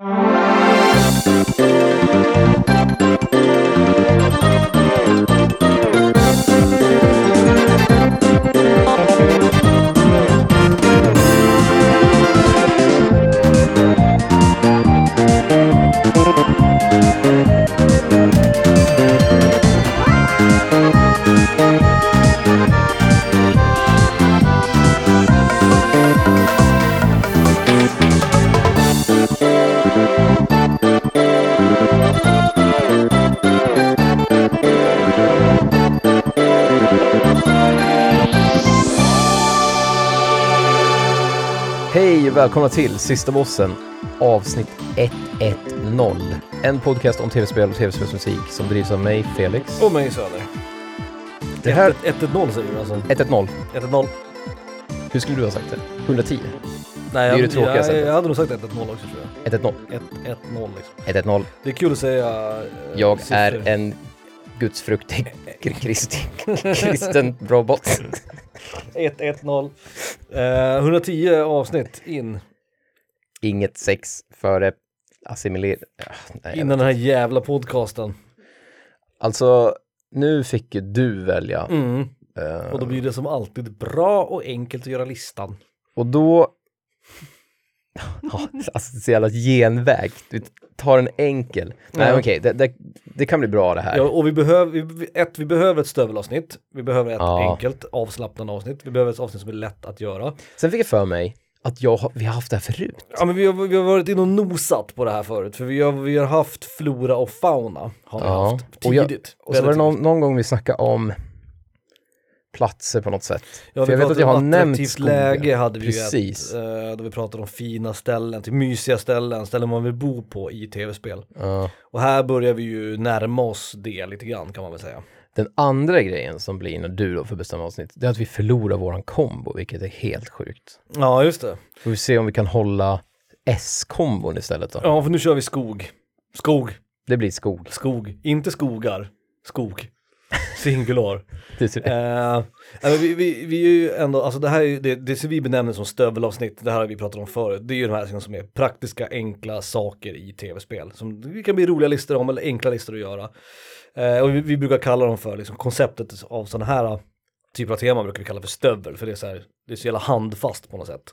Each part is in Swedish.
Mm-hmm. Välkomna till Sista Bossen avsnitt 110. En podcast om tv-spel och tv-spelsmusik som drivs av mig, Felix. Och mig Söder. Det här- 1-1-0 säger du alltså? 110. 1-1-0? Hur skulle du ha sagt det? 110? Nej, är ju jag, det tråkiga jag, sättet. jag hade nog sagt 1-1-0 också tror 110. jag. 1-1-0 liksom. 110. Det är kul att säga eh, Jag siffror. är en gudsfruktig kristen, kristen robot. 1-1-0. Eh, 110 avsnitt in. Inget sex före assimilering. Ja, nej, Innan den här jävla podcasten. Alltså, nu fick ju du välja. Mm. eh, Och då blir det som alltid bra och enkelt att göra listan. Och då... Ja, alltså det är så jävla genväg. Du tar en enkel. Nej okej, det, det, det kan bli bra det här. Ja, och vi behöver, ett, vi behöver ett stövelavsnitt. Vi behöver ett Ja. enkelt avslappnande avsnitt. Vi behöver ett avsnitt som är lätt att göra. Sen fick jag för mig att jag, vi har haft det här förut. Ja men vi har, vi har varit inne och nosat på det här förut, för vi har, vi har haft flora och fauna, har vi Ja, haft och jag- tidigt. Och så var det någon, någon gång vi snackade om platser på något sätt. Ja, För jag vet att jag har nämnt skogen. läge hade vi Precis. ju ett, eh, då vi pratade om fina ställen, till mysiga ställen, ställen man vill bo på i tv-spel. Ja. Och här börjar vi ju närma oss det lite grann kan man väl säga. Den andra grejen som blir när du då får bestämma avsnitt, det är att vi förlorar våran kombo, vilket är helt sjukt. Ja just det. Får vi se om vi kan hålla S-kombon istället då. Ja för nu kör vi skog. Skog, Det blir skog. skog, inte skogar, skog. Singular. Det är- Eh, vi, vi, vi är ju ändå, alltså det här är ju, det, det som vi benämner som stövelavsnitt, det här har vi pratat om förut, det är ju de här liksom som är praktiska, enkla saker i tv-spel. Som det kan bli roliga listor om eller enkla listor att göra. Eh, och vi, vi brukar kalla dem för, liksom konceptet av sådana här typer av teman brukar vi kalla för stövel, för det är så här, det är så jävla handfast på något sätt.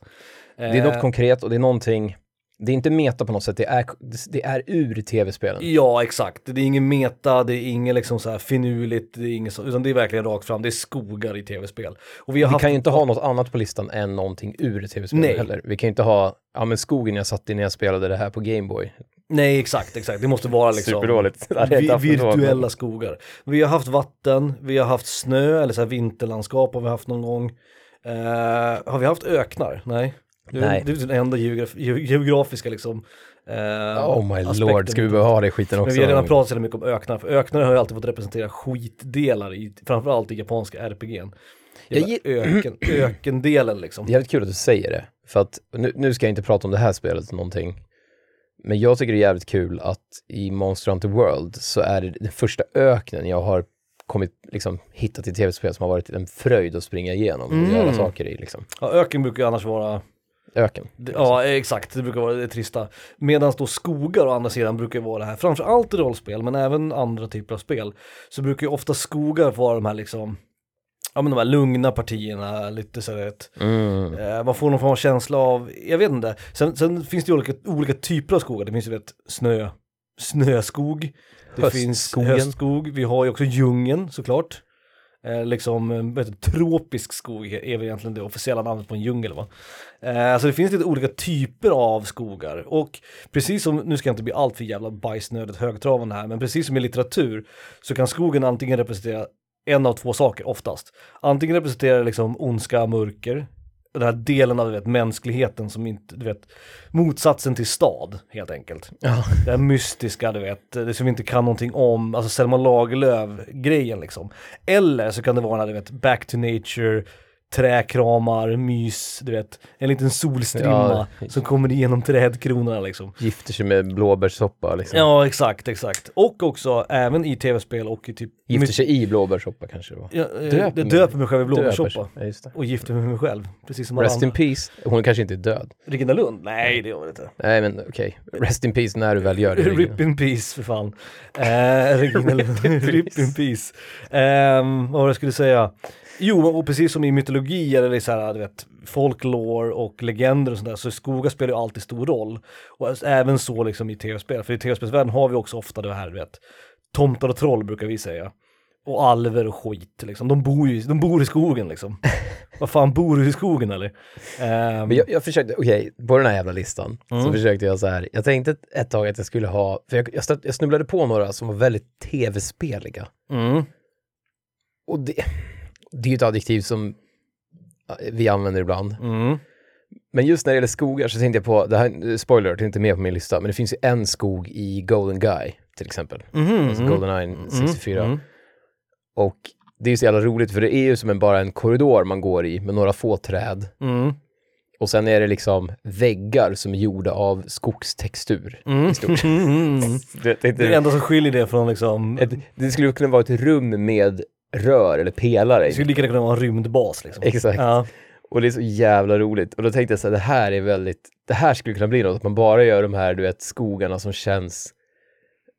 Det är något Eh, konkret och det är någonting, det är inte meta på något sätt, det är, det är ur tv-spelen. Ja, exakt. Det är ingen meta, det är inget liksom så här finurligt, det är inget så, utan det är verkligen rakt fram, det är skogar i tv-spel. Och vi har Vi haft kan ju inte ha något annat på listan än någonting ur tv-spelen Nej. heller. Vi kan ju inte ha, ja men skogen jag satt i när jag spelade det här på Gameboy. Nej exakt, exakt. Det måste vara liksom vi, virtuella skogar. Vi har haft vatten, vi har haft snö eller så här vinterlandskap har vi haft någon gång. Eh, har vi haft öknar? Nej. Är, Nej. det är den enda geograf ge- geografiska liksom. eh, Oh my aspekten. lord, ska vi behöva ha det skiten också? Men vi har redan pratat så mycket om öknar, för öknar har ju alltid fått representera skitdelar i, framförallt i japanska RPG'n. Jag Öken, ökendelen liksom. Det är jävligt kul att du säger det. För att nu, nu ska jag inte prata om det här spelet någonting. Men jag tycker det är jävligt kul att i Monster Hunter World så är det den första öknen jag har kommit, liksom hittat i tv-spel som har varit en fröjd att springa igenom och Mm. göra saker i liksom. Ja, öken brukar ju annars vara Öken. Ja, exakt. Det brukar vara det trista. Medan då skogar å andra sidan brukar vara det här, framförallt i rollspel, men även andra typer av spel, så brukar ju ofta skogar vara de här liksom, ja men de här lugna partierna, lite så här ett, Mm. eh, man får någon form av känsla av, jag vet inte, sen, sen finns det ju olika, olika typer av skogar, det finns ju vet, snö, snöskog, det finns höstskog, vi har ju också djungeln såklart. Eh, liksom, eh, tropisk skog är väl egentligen det officiella namnet på en djungel va. Eh, alltså det finns lite olika typer av skogar och precis som, nu ska jag inte bli alltför jävla bajsnödigt högtravande här, men precis som i litteratur så kan skogen antingen representera en av två saker oftast. Antingen representerar det liksom ondska, mörker, den här delen av du vet, mänskligheten som inte, du vet, motsatsen till stad helt enkelt. Ja. Det här mystiska, du vet, det som vi inte kan någonting om, alltså Selma Lagerlöf-grejen liksom. Eller så kan det vara den här, du vet, back to nature, träkramar, mys, du vet, en liten solstrimma Ja. som kommer igenom trädkronorna liksom. Gifter sig med blåbärssoppa liksom. Ja, exakt, exakt. Och också även i tv-spel och i typ... Gifter sig i blåbärssoppa kanske det var. Ja, eh, Döper mig. döper mig själv i blåbärssoppa. Ja. Och gifter mig med mig själv, precis som Rest in andra. peace. Hon kanske inte är död. Regina Lund? Nej, det gör hon inte. Nej men okej. Rest in peace när du väl gör det. Rip in peace för fan. Eh, Regina Lund, rip in peace. Ehm, vad var det jag skulle säga? Jo, och precis som i mytologi eller så här, du vet, folklore och legender och sådär, så skogar spelar ju alltid stor roll. Och även så liksom i tv-spel, för i tv-spelsvärlden har vi också ofta det här, du vet, tomtar och troll brukar vi säga. Och alver och skit liksom, de bor ju de bor i skogen liksom. Vad fan, bor du i skogen eller? Ehm, Men jag, jag försökte, okej, på den här jävla listan så Mm. försökte jag så här. Jag tänkte ett, tag att jag skulle ha, för jag, jag, jag snubblade på några som var väldigt tv-speliga. mm, Och det, det är ju ett adjektiv som ja, vi använder ibland. mm, Men just när det gäller skogar så tänkte jag på, det här, spoiler, det är inte med på min lista, men det finns ju en skog i Golden Guy till exempel. mhm, Alltså mm, Goldeneye 64. mm, Och det är ju så jävla roligt för det är ju som en, bara en korridor man går i med några få träd. mm, Och sen är det liksom väggar som är gjorda av skogstextur. mm, i stort. mm. Det, det, Det är det enda som skiljer det från liksom, ett, det skulle kunna vara ett rum med rör eller pelare. det skulle lika gärna kunna vara en rymdbas liksom. Exakt. Ja. Och det är så jävla roligt. Och då tänkte jag så här, det här är väldigt, det här skulle kunna bli något, att man bara gör de här, du vet, skogarna som känns,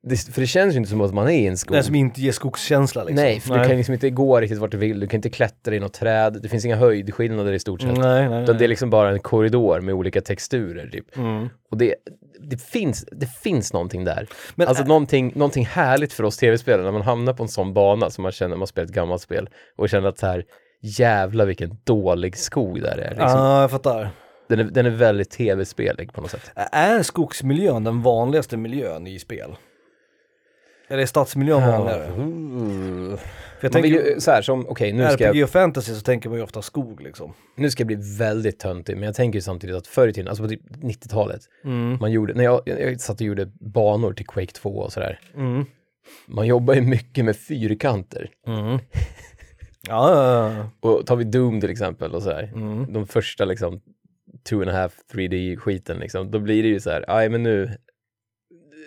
det, för det känns ju inte som att man är i en skog. Den som inte ger skogskänsla liksom. Nej, för du kan liksom inte gå riktigt vart du vill, du kan inte klättra i något träd, det finns inga höjdskillnader i stort sett. Nej, nej, Utan det är nej. liksom bara en korridor med olika texturer typ. Mm. Och det, det, finns, det finns någonting där. Men, alltså äh, någonting, någonting härligt för oss tv-spelare när man hamnar på en sån bana som man känner, man spelar ett gammalt spel och känner att så här, jävla vilken dålig skog där är. Liksom. Ja, jag fattar. Den, är den är väldigt tv-spelig på något sätt. Är skogsmiljön den vanligaste miljön i spel? Eller stadsmiljön vanligare? Uh. För jag Man vill tänker, ju, så här som, okej nu, ska RPG jag, och fantasy så tänker man ju ofta skog liksom. nu ska jag bli väldigt töntig, men jag tänker ju samtidigt att förr i tiden, alltså på typ 90-talet, Mm. man gjorde, när jag, jag satt och gjorde banor till Quake 2 och sådär, Mm. man jobbar ju mycket med fyrkanter. Mm. Ja, ja, ja. Och tar vi Doom till exempel och sådär, Mm. de första liksom two and a half 3D-skiten liksom, då blir det ju så här, aj men nu,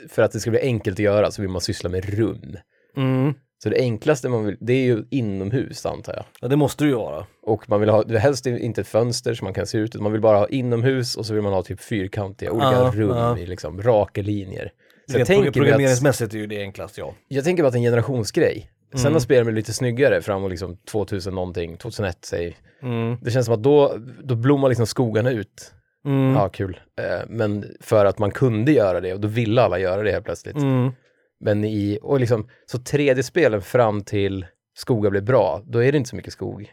för att det ska bli enkelt att göra så vill man syssla med rum. Mm. Så det enklaste man vill, det är ju inomhus antar jag. ja, det måste det ju vara. Och man vill ha, helst inte ett fönster som man kan se ut, man vill bara ha inomhus och så vill man ha typ fyrkantiga, olika Ja, rum ja. i liksom raka linjer. Så jag Rent tänker, mig att, programmeringsmässigt är ju det enklast ja. jag tänker bara att det är en generationsgrej. Sen Mm. har spelen blivit lite snyggare framåt liksom 2000 någonting, 2001 säg. Mm. Det känns som att då, då blommar liksom skogarna ut. Mm. Ja, kul. Eh, men för att man kunde göra det och då ville alla göra det helt plötsligt. Mm. Men i, och liksom, så 3D-spelen fram till skogar blev bra, då är det inte så mycket skog.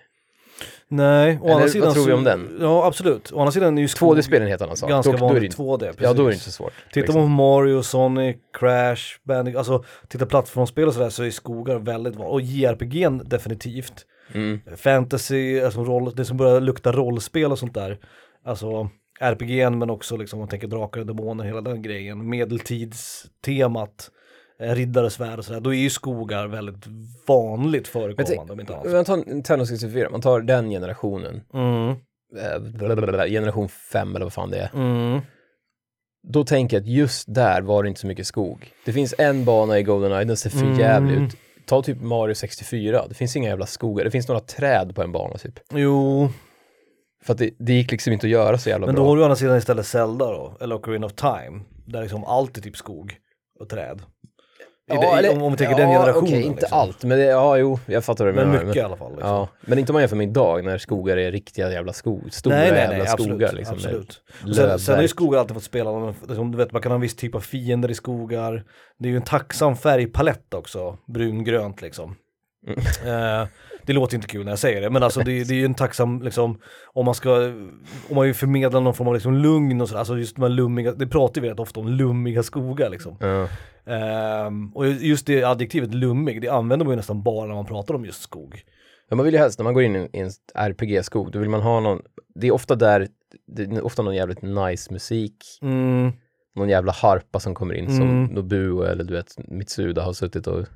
Nej, å andra vad sidan tror vi om den? Ja, absolut. Å andra sidan är ju skog 2D-spel är en helt annan sak. ganska då, vanligt inte, 2D. Precis. ja, då är det inte så svårt. Tittar liksom. man på Mario, Sonic, Crash, Bandicoot, alltså titta plattformsspel och sådär så är skogar väldigt vanligt. Och JRPG definitivt. Mm. Fantasy, alltså roll, det som börjar lukta rollspel och sånt där. Alltså RPG men också liksom om man tänker drakar och demoner, hela den grejen. Medeltidstemat, eh, riddare, svärd och sådär. Då är ju skogar väldigt vanligt förekommande om inte annat. Man tar Nintendo 64, man tar den generationen, Mm, eh, generation 5 eller vad fan det är. mm, Då tänker jag att just där var det inte så mycket skog. Det finns en bana i Goldeneye, den ser för Mm. jävlig ut. Ta typ Mario 64, det finns inga jävla skogar, det finns några träd på en bana typ. jo, För att det, det gick liksom inte att göra så jävla men bra. då har du å andra sidan istället Zelda då, eller Ocarina of Time. Där liksom allt är typ skog och träd. I det, om, om vi tänker den generationen. Okej, inte liksom. allt, men det, ja, jo, jag fattar vad du Men menar. mycket i alla fall. Liksom. Ja, men inte om man jämför med idag när skogar är riktiga jävla skog, stora nej, nej, jävla nej, absolut. skogar liksom. absolut. Och Sen, sen har ju skogar alltid fått spela, liksom, du vet man kan ha en viss typ av fiender i skogar. Det är ju en tacksam färgpalett också, brungrönt liksom. Mm. Eh, det låter inte kul när jag säger det, men alltså det, det är ju en tacksam, liksom, om man ska, om man vill förmedla någon form av liksom lugn och sådär, alltså just de här lummiga, det pratar vi rätt ofta om, lummiga skogar liksom. Ja. Ehm, och just det adjektivet lummig, det använder man ju nästan bara när man pratar om just skog. Ja, man vill ju helst, när man går in i en RPG-skog, då vill man ha någon, det är ofta där, det är ofta någon jävligt nice musik, Mm, någon jävla harpa som kommer in som Mm. Nobuo eller du vet Mitsuda har suttit och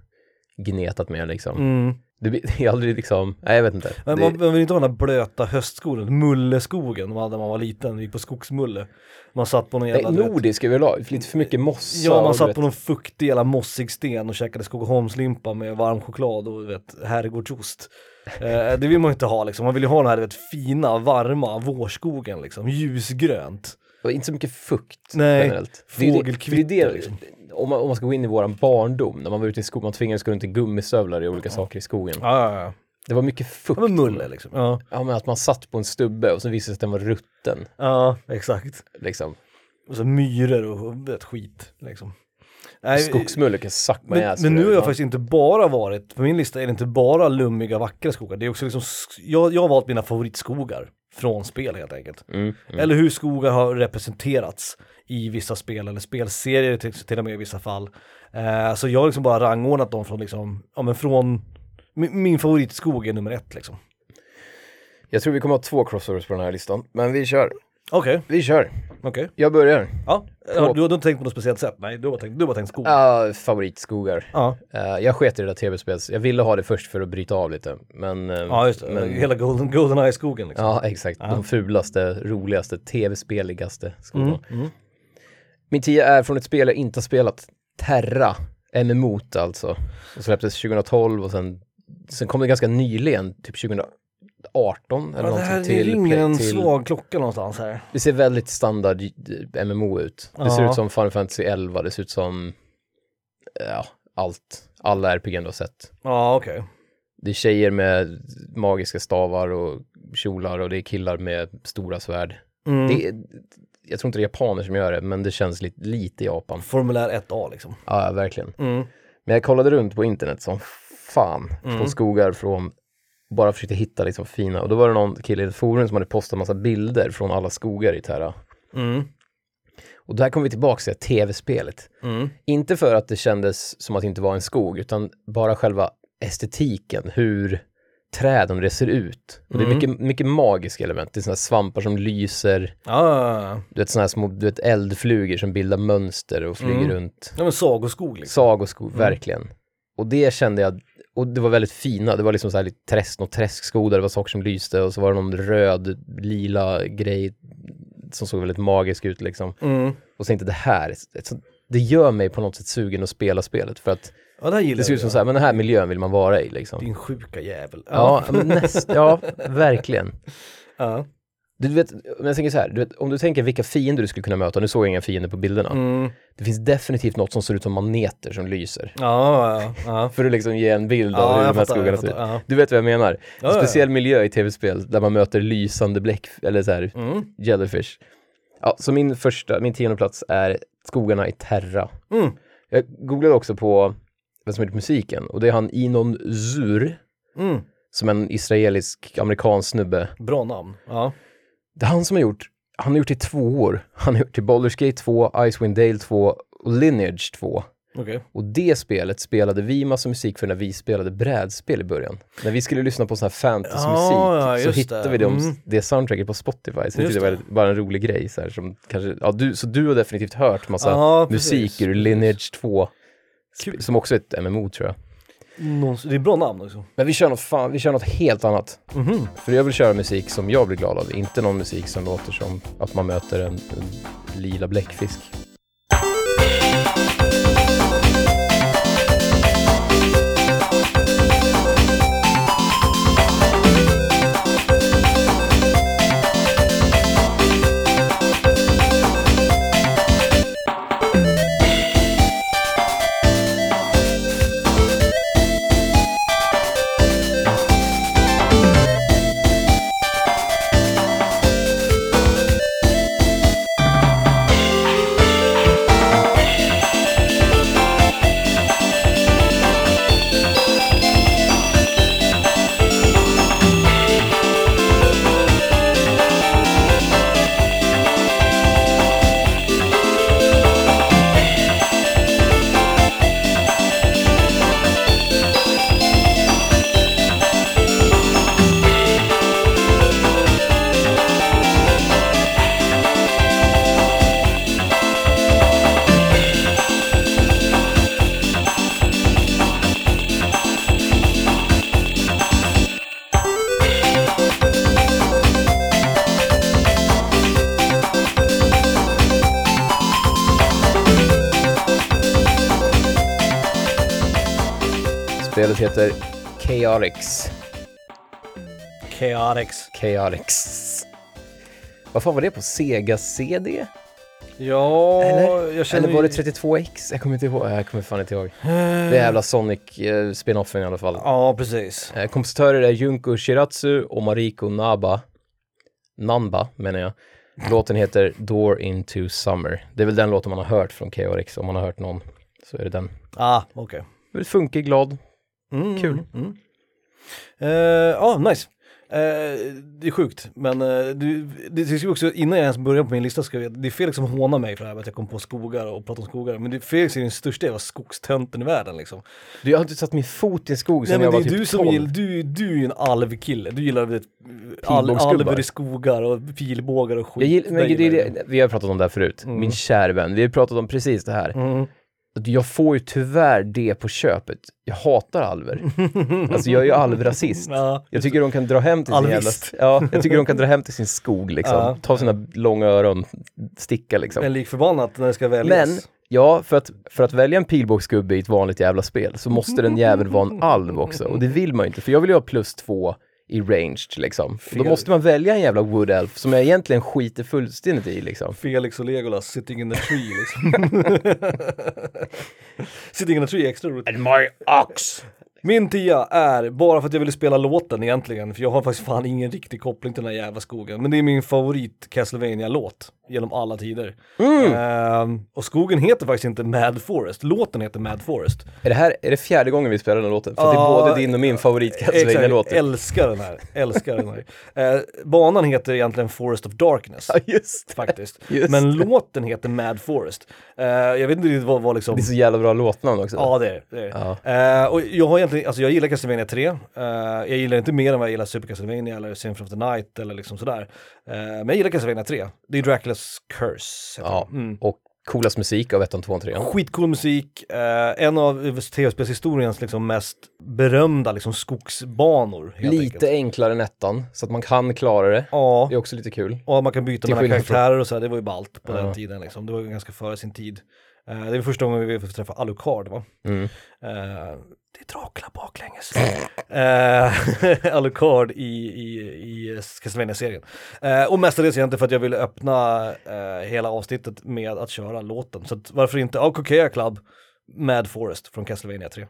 gnetat med liksom. mm, Det, blir- det aldrig liksom, nej jag vet inte. Men det, man, man vill inte ha den här blöta höstskogen, mulleskogen man hade när man var liten, vi gick på skogsmulle. Man satt på någon jävla... nej, nordisk överlag, lite för mycket mossa. Ja, man satt vet- på någon fuktig jävla mossig sten och käkade Skogaholmslimpa med varm choklad och vet, herrgårdsost. Eh, det vill man ju inte ha liksom, man vill ju ha den här vet, fina, varma vårskogen liksom, ljusgrönt. Och inte så mycket fukt Nej, generellt. Det det- fågelkvitter, det är det- liksom. Om, man, om man ska gå in i våran barndom, när man var ute i skogen, man tvingades gå runt i gummistövlar i olika saker i skogen. Ja, ja, ja. Det var mycket fukt. Ja, men mulle liksom. Ja, Ja men att man satt på en stubbe och så visade det sig att den var rutten. ja exakt. Liksom. Och så myror och vet, skit liksom. Nej, Skogsmulle kan suck my Men, ass men nu det. har jag Ja. faktiskt inte bara varit, på min lista är det inte bara lummiga vackra skogar, det är också liksom, jag, jag har valt mina favoritskogar från spel helt enkelt. Mm, mm. Eller hur skogar har representerats i vissa spel eller spelserier till, till och med i vissa fall. Eh, så jag har liksom bara rangordnat dem från liksom, ja men från, min, min favoritskog är nummer ett liksom. Jag tror vi kommer ha två crossovers på den här listan, men vi kör. Okej, Vi kör. okej. Jag börjar. Ja, ja, du har inte tänkt på något speciellt sätt? Nej, du har tänkt, du har tänkt skog. Ja, favoritskogar. Ja, Eh, jag sket i det där tv-spels, jag ville ha det först för att bryta av lite. Men, eh, ja just det. men Hela Golden, Goldeneye-skogen liksom. Ja, exakt. De fulaste, roligaste, tv-speligaste skogarna. Mm, mm. Min tia är från ett spel jag inte har spelat, Terra, MMOt alltså. Och släpptes 2012 och sen, sen kom det ganska nyligen, typ 2018 eller Ja, det här någonting det till. ringer en till svag klocka någonstans här. det ser väldigt standard eh, MMO ut. Det ser ut som Final Fantasy 11, det ser ut som, ja, allt. Alla RPG du har sett. Ja, okej. Det är tjejer med magiska stavar och kjolar och det är killar med stora svärd. Mm. Det är, jag tror inte det är japaner som gör det, men det känns lite, lite Japan. Formulär 1A liksom. Ja, verkligen. Mm. Men jag kollade runt på internet som fan Mm. på skogar från, bara försökte hitta liksom fina, och då var det någon kille i ett forum som hade postat massa bilder från alla skogar i Terra. Mm. Och där kommer vi tillbaka till tv-spelet. Mm. Inte för att det kändes som att det inte var en skog, utan bara själva estetiken, hur träden det ser ut. Och det är Mm. mycket, mycket magiska element. Det är sådana svampar som lyser, Ja, du vet sådana här små du vet, eldflugor som bildar mönster och flyger Mm. runt. ja men sagoskog liksom. Sagoskog, verkligen. Och det kände jag, och det var väldigt fina, det var liksom så här lite träsk, något träskskog där det var saker som lyste och så var det någon röd, lila grej som såg väldigt magisk ut liksom. Mm. Och så tänkte det här, det gör mig på något sätt sugen att spela spelet för att Ja, det det ser ut som ja. så här, men den här miljön vill man vara i liksom. Din sjuka jävel. Ja, men näst, ja, verkligen. Ja. Du vet, men jag tänker så här, du vet, om du tänker vilka fiender du skulle kunna möta, nu såg jag inga fiender på bilderna. Mm. Det finns definitivt något som ser ut som maneter som lyser. Ja, ja, ja. För att liksom ge en bild av hur de här skogarna ser ut. Du vet vad jag menar? En speciell miljö i tv-spel där man möter lysande bläck, eller så här, Mm. jellyfish. Ja, så min första, min tionde plats är skogarna i Terra. Mm. Jag googlade också på vem som gjort musiken och det är han Inon Zur, Mm. som en israelisk amerikansk snubbe. Bra namn. Ja. Det är han som har gjort, han har gjort i två år. Han har gjort till Baldur's Gate 2, Icewind Dale 2 och Lineage 2. Okej. Och det spelet spelade vi massa musik för när vi spelade brädspel i början. När vi skulle lyssna på sån här fantasymusik Ja, ja, så hittade det. vi dem, Mm. det soundtracket på Spotify. Så jag Just tyckte det var det. bara en rolig grej så här, som kanske, ja du, så du har definitivt hört massa Ja, musik ur. Lineage 2. Kul. Som också är ett MMO tror jag. Det är bra namn också. Men vi kör något, fan, vi kör något helt annat. Mhm. För jag vill köra musik som jag blir glad av, inte någon musik som låter som att man möter en, en lila bläckfisk. Vad fan var det på Sega CD? Ja, Eller- jag känner Eller var det ju- 32X? Jag kommer inte ihåg. Jag kommer fan inte ihåg. Eh, Det är jävla Sonic eh, spin-offen i alla fall. Ja, precis. Eh, kompositörer är Junko Shiratsu och Mariko Naba. Nanba menar jag. Låten heter Door into Summer. Det är väl den låten man har hört från KRX. Om man har hört någon så är det den. Ah, okej. Väldigt funkig, glad. Mm, Kul. Mm. Eh, Ja, nice. Eh, det är sjukt, men uh, du, det ju också, innan jag ens börjar på min lista, ska jag, det är Felix som hånar mig för det här med att jag kom på skogar och pratar om skogar, men det, Felix är den största jävla skogstönten i världen liksom. Du, jag har inte satt min fot i en skog sedan jag det var är typ du som 12. gillar, du, du är ju en alvkille, du gillar vet, Pilbågsgubbar. alver i skogar och pilbågar och skit. Jag gillar, men Det det, det, det, vi har pratat om det här förut. Mm. Min kära vän, vi har pratat om precis det här. Mm. Jag får ju tyvärr det på köpet. Jag hatar alver. alltså jag är ju alvrasist. Ja, Jag tycker de kan dra hem till sin jävla... Ja, jag tycker de kan dra hem till sin skog liksom. Ja. Ta sina långa öron, sticka liksom. men lik förbannat när det ska väljas. Men, ja, för att, för att välja en pilbågsgubbe i ett vanligt jävla spel så måste den jäveln vara en alv också. Och det vill man ju inte, för jag vill ju ha plus två i ranged liksom. Och Då Fel. måste man välja en jävla wood elf som jag egentligen skiter fullständigt i liksom. Felix och Legolas sitting in the tree liksom. sitting in the tree är extra roligt. And my ox! Min tia är, bara för att jag ville spela låten egentligen, för jag har faktiskt fan ingen riktig koppling till den här jävla skogen, men det är min favorit castlevania låt genom alla tider. Mm. Ehm, och skogen heter faktiskt inte Mad Forest, låten heter Mad Forest. Är det här, är det fjärde gången vi spelar den låten? För det är både din och min favorit Castlevania-låt. älskar den här, älskar den här. Eh, banan heter egentligen Forest of Darkness. Ja, just. Faktiskt. Just Men låten heter Mad Forest. Eh, jag vet inte riktigt vad, vad liksom... Det är så jävla bra låtnamn också. Ja det är det. är Ja. det. Eh, och jag har egentligen, alltså jag gillar Castlevania 3. Eh, jag gillar inte mer än vad jag gillar Super Castlevania eller Symphony of the Night eller liksom sådär. Eh, men jag gillar Castlevania 3. Det är Draculas Curse. heter Ja. Mm. och coolast musik av ettan, tvåan, trean. Skitcool musik, eh, en av tv-spelshistoriens liksom mest berömda liksom skogsbanor. Lite enkelt. enklare än ettan, så att man kan klara det. Ja, Det är också lite kul. och man kan byta Till mellan karaktärer och så här, det var ju ballt på Ja. den tiden liksom. Det var ju ganska före sin tid. Eh, det är första gången vi får träffa Alucard va? Mm. Eh, det är Dracula baklänges. uh, Alucard i, i, i Castlevania-serien. Eh, och mestadels egentligen för att jag ville öppna eh, hela avsnittet med att köra låten. Så att, varför inte Alcocea Club, med Forest från Castlevania 3.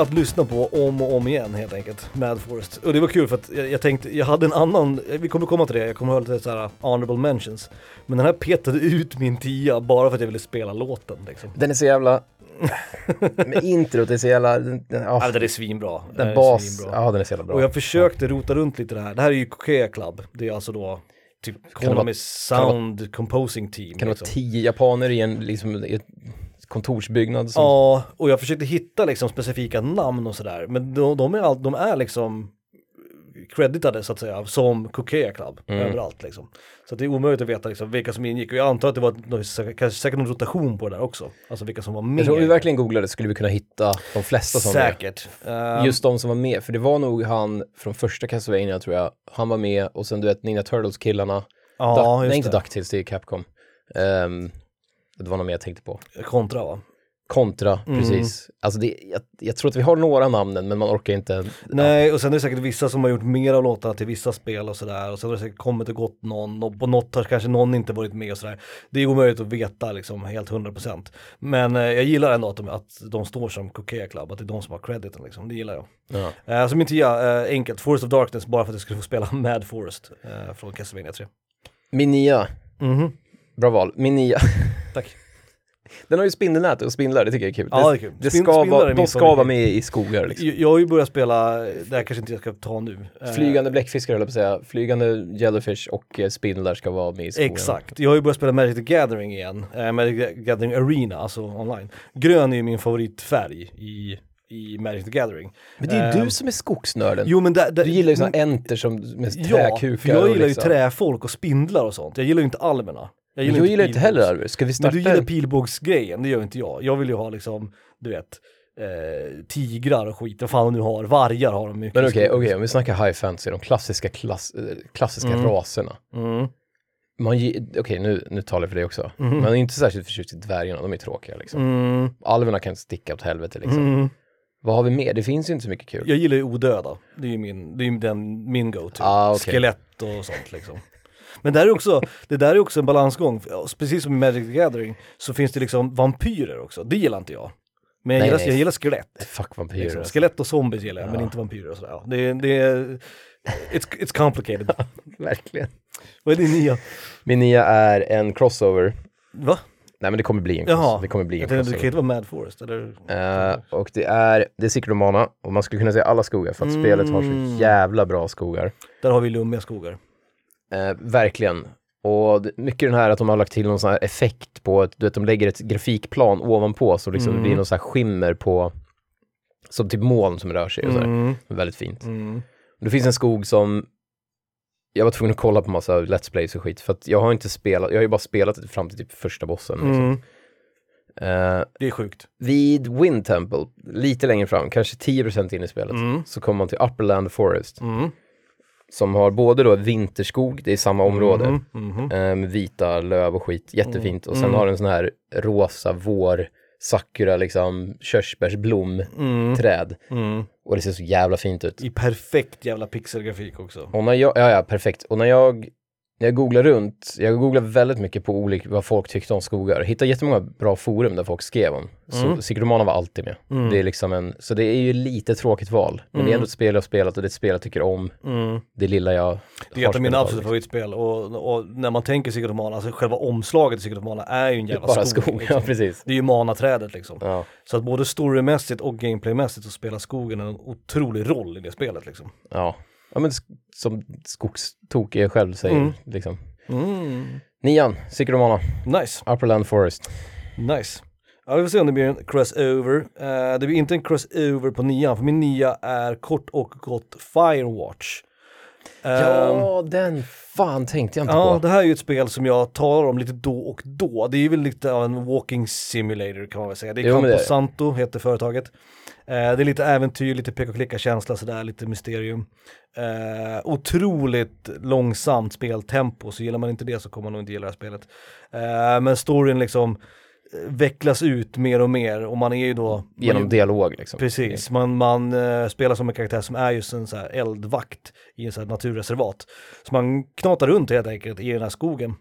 Att lyssna på om och om igen helt enkelt, Mad Forest. Och det var kul för att jag, jag tänkte, jag hade en annan, vi kommer komma till det, jag kommer ha lite såhär honorable mentions. Men den här petade ut min tia bara för att jag ville spela låten liksom. Den är så jävla... Med introt är så jävla... Den, den, ja, Ja, den är svinbra. den är bas... svinbra. Ja, den är så jävla bra. Och jag försökte rota runt lite det här. Det här är ju Kokea Club. Det är alltså då typ Konami vara- Sound Composing Team. Kan det liksom. vara tio japaner i en liksom, ett kontorsbyggnad? Som, Ja, och jag försökte hitta liksom specifika namn och sådär. Men de, de, är, all, de är liksom creditade så att säga som Kokea Club Mm. överallt liksom. Så det är omöjligt att veta liksom vilka som ingick. Och jag antar att det var något, kanske säkert någon rotation på det där också. Alltså vilka som var med. Tror om vi verkligen googlade skulle vi kunna hitta de flesta som var med. Säkert. Ehm, Just de som var med, för det var nog han från första Castlevania tror jag. Han var med och sen du vet Ninja Turtles-killarna. ja, Duck- nej, inte. Ducktails, det är Capcom. Ehm, det var något mer jag tänkte på. Kontra va? Kontra, Mm. precis. Alltså det, jag, jag tror att vi har några namnen men man orkar inte. Nej, och sen är det säkert vissa som har gjort mer av låtarna till vissa spel och sådär. Och sen har det säkert kommit och gått någon och på något har kanske någon inte varit med och sådär. Det är omöjligt att veta liksom helt 100%. Men eh, jag gillar ändå att de, att de står som Coquet Club, att det är de som har crediten liksom. Det gillar jag. Ja. Eh, så min tia, eh, enkelt, Forest of Darkness bara för att jag skulle få spela Mad Forest eh, från Castlevania 3. Min nia, Mhm, bra val. Min nia, tack. den har ju spindelnät och spindlar, det tycker jag är kul. Ja, det är kul. det Spin- ska spindlar är vara, min de ska favorit. vara med i skogar liksom. Jag, jag har ju börjat spela, det här kanske inte jag ska ta nu. Eh, Flygande bläckfiskar höll jag på att säga, flygande jellyfish och eh, spindlar ska vara med i skogen. Exakt, jag har ju börjat spela Magic the Gathering igen, eh, Magic the Gathering Arena, alltså online. Grön är ju min favoritfärg i, i Magic the Gathering. Men det är ju Eh, du som är skogsnörden. Jo men där, där, du gillar ju såna enter som med Ja, träkukar för jag och gillar ju liksom. träfolk och spindlar och sånt. Jag gillar ju inte almerna. Jag gillar, jag gillar inte heller pilbågs. Ska vi Men starta du gillar en- pilbågsgrejen, det gör inte jag. Jag vill ju ha liksom, du vet, eh, tigrar och skit, vad fan nu har, vargar har de mycket. Men okej, skogen. okej, om vi snackar high fantasy, de klassiska, klass, eh, klassiska Mm. raserna. Mm. Okej, nu, nu talar jag för det också. Mhm. Man är inte särskilt förtjust i dvärgarna, de är tråkiga liksom. Mm. Alverna kan sticka åt helvete liksom. Mm. Vad har vi mer? Det finns ju inte så mycket kul. Jag gillar ju odöda, det är ju min, det är ju den, min go-to. Ah, okej. Skelett och sånt liksom. Men där är också, det där är också en balansgång, precis som i Magic the Gathering så finns det liksom vampyrer också, det gillar inte jag. Men jag, Nej, gillar, nej. jag gillar skelett. Fuck vampyrer. Liksom. alltså. Skelett och zombies gillar jag, men Ja. inte vampyrer och sådär. Ja, Det, är- det it's, it's complicated. Verkligen. Vad är din nia? Min nya är en crossover. Va? Nej men det kommer bli en Jaha. crossover. Det kommer bli en tänkte, det kan crossover. inte vara Mad Forest, eller? Eh, och det är, det är Secret of Mana och man skulle kunna säga alla skogar för att Mm. spelet har så jävla bra skogar. Där har vi lummiga skogar. Eh, verkligen. Och mycket den här att de har lagt till någon sån här effekt på att du vet, de lägger ett grafikplan ovanpå så liksom Mm. det blir någon sån här skimmer på som typ moln som rör sig och sådär. Mm. Väldigt fint. Mm. Det finns en skog som jag var tvungen att kolla på massa Let's Plays och skit för att jag har inte spelat, jag har ju bara spelat fram till typ första bossen. Liksom. Mm. Eh, Det är sjukt. vid Wind Temple, lite längre fram, kanske 10% in i spelet, Mm. så kommer man till Upperland Forest Mm. Som har både då vinterskog, det är samma område, Mm. Mhm. eh, med vita löv och skit, jättefint. Och sen Mm. har den sån här rosa vår, sakura liksom, körsbärsblom, Mm. träd. Mm. Och det ser så jävla fint ut. I perfekt jävla pixelgrafik också. Och när jag, ja ja, perfekt. Och när jag, jag googlar runt, jag googlar väldigt mycket på olika, vad folk tyckte om skogar. Hittade jättemånga bra forum där folk skrev om. Mm. Var alltid med. Mm. Det är liksom en, så det är ju lite tråkigt val. Men det är Mm. ändå ett spel jag har spelat och det är ett spel jag tycker om. Mm. Det lilla jag Det är ett av mina absoluta favoritspel och, och när man tänker Mana, alltså själva omslaget of Mana är ju en jävla bara skog. skog, liksom. ja precis. Det är ju manaträdet liksom. Ja. Så att både storymässigt och gameplaymässigt så spelar skogen en otrolig roll i det spelet liksom. Ja, ja men som skogstokiga själv säger Mm. liksom. Mm. Nian, Secret of Mana, Nice, Upperland Forest. nice. Ja, vi får se om det blir en crossover. Uh, det blir inte en crossover på nian, för min nia är kort och gott Firewatch. Ehm, Ja, den fan tänkte jag inte Ja, på. det här är ju ett spel som jag talar om lite då och då. Det är väl lite av en walking simulator kan man väl säga. Det är Jo, Campo det. Santo heter företaget. Eh, det är lite äventyr, lite peka och klicka känsla sådär, lite mysterium. Eh, otroligt långsamt speltempo, så gillar man inte det så kommer man nog inte gilla det här spelet. Eh, men storyn liksom eh, vecklas ut mer och mer och man är ju då Genom man, dialog liksom. Precis, man, man eh, spelar som en karaktär som är just en så här eldvakt i en så här naturreservat. Så man knatar runt helt enkelt i den här skogen.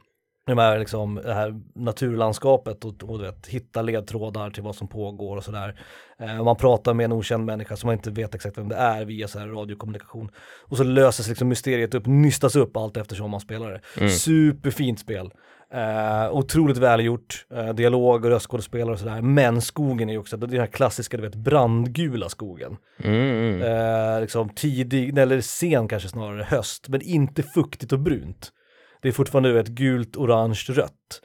De här, liksom, det här naturlandskapet och, och vet, hitta ledtrådar till vad som pågår och sådär. Eh, man pratar med en okänd människa som man inte vet exakt vem det är via så här radiokommunikation. Och så löses liksom mysteriet upp, nystas upp allt eftersom man spelar det. Mm. Superfint spel. Eh, otroligt välgjort, eh, dialog och röstskådespelare och sådär. Men skogen är ju också, det är den här klassiska, du vet, brandgula skogen. Mm. Eh, liksom tidig, eller sen kanske snarare, höst, men inte fuktigt och brunt. Det är fortfarande vet, gult, orange, rött.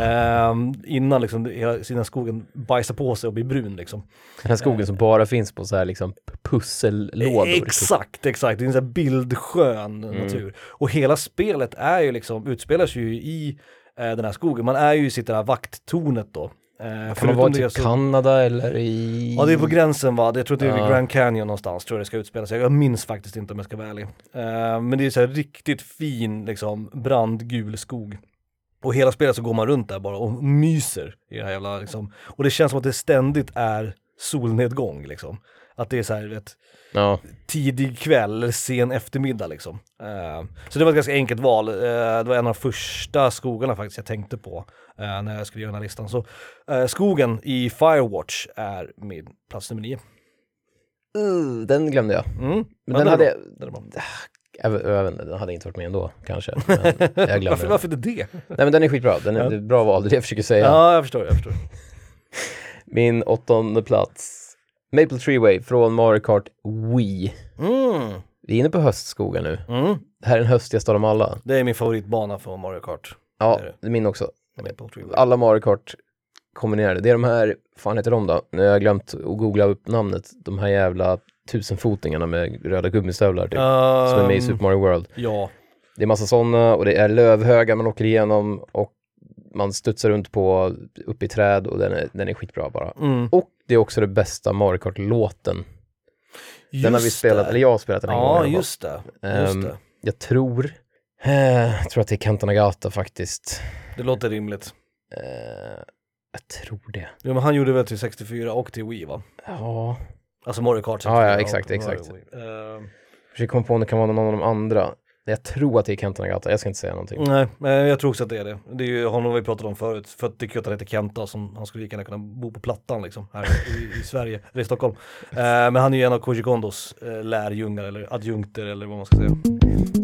Eh, innan liksom det- innan skogen bajsar på sig och blir brun liksom. Den här skogen som bara finns på så här liksom pussellådor. Exakt, exakt. Det är en sån här bildskön Mm. natur. Och hela spelet är ju liksom, utspelar sig ju i eh, den här skogen. Man är ju i sitt där vakttornet då. Eh, Kan man vara typ så- Kanada eller i... Ja det är på gränsen va, jag tror att det är vid Ja. Grand Canyon någonstans tror jag det ska utspela sig. Jag minns faktiskt inte om jag ska vara ärlig. Eh, men det är så här riktigt fin liksom brandgul skog. Och hela spelet så går man runt där bara och myser i det här jävla liksom. Och det känns som att det ständigt är solnedgång liksom. Att det är så här, vet, Ja, tidig kväll eller sen eftermiddag liksom. Eh, så det var ett ganska enkelt val. Eh, det var en av de första skogarna faktiskt jag tänkte på eh, när jag skulle göra den här listan. Så skogen i Firewatch är min plats nummer nio. uh, den glömde jag. Mm. Men Ja, den hade Den bra. jag, jag vet inte, den hade inte varit med ändå kanske. Men jag Varför, den. varför det? Nej men den är skitbra, den är Ja. bra val, det är det jag försöker säga. Ja, jag förstår, jag förstår. Min åttonde plats, Maple Treeway från Mario Kart Wii. Mm. Vi är inne på höstskogen nu. Mm. Det här är den höstigaste av dem alla. Det är min favoritbana för Mario Kart. Ja, Det är min också. Alla Mario Kart kombinerade. Det är de här, fan heter de då? Nu har jag glömt att googla upp namnet. De här jävla tusenfotingarna med röda gummistövlar typ. Som är med i Ehm, Super Mario World. Ja, Det är massa sådana och det är lövhögar man åker igenom och man studsar runt på, upp i träd och den är, den är skitbra bara. mm. Och det är också det bästa Mario Kart-låten. Den har vi spelat, det. eller jag har spelat den en gång. Ja, alla fall. just det. Just Ehm, det. Jag tror, eh, jag tror att det är Kenta Nagata faktiskt. Det låter rimligt. Eh, jag tror det. Ja, men han gjorde väl till 64 och till Wii va? Ja, Alltså Mario Kart Ja, ja, 64 exakt, exakt. Ehm, försöker komma på om det kan vara någon av de andra. Jag tror att det är Kenta Nagata, jag ska inte säga någonting. nej, men jag tror också att det är det. Det är ju honom vi pratat om förut. För att tycker att han heter Kenta, som han skulle lika gärna kunna bo på Plattan liksom, här i, i Sverige, eller i Stockholm. Eh, men han är ju en av Koji Kondos eh, lärjungar eller adjunkter eller vad man ska säga.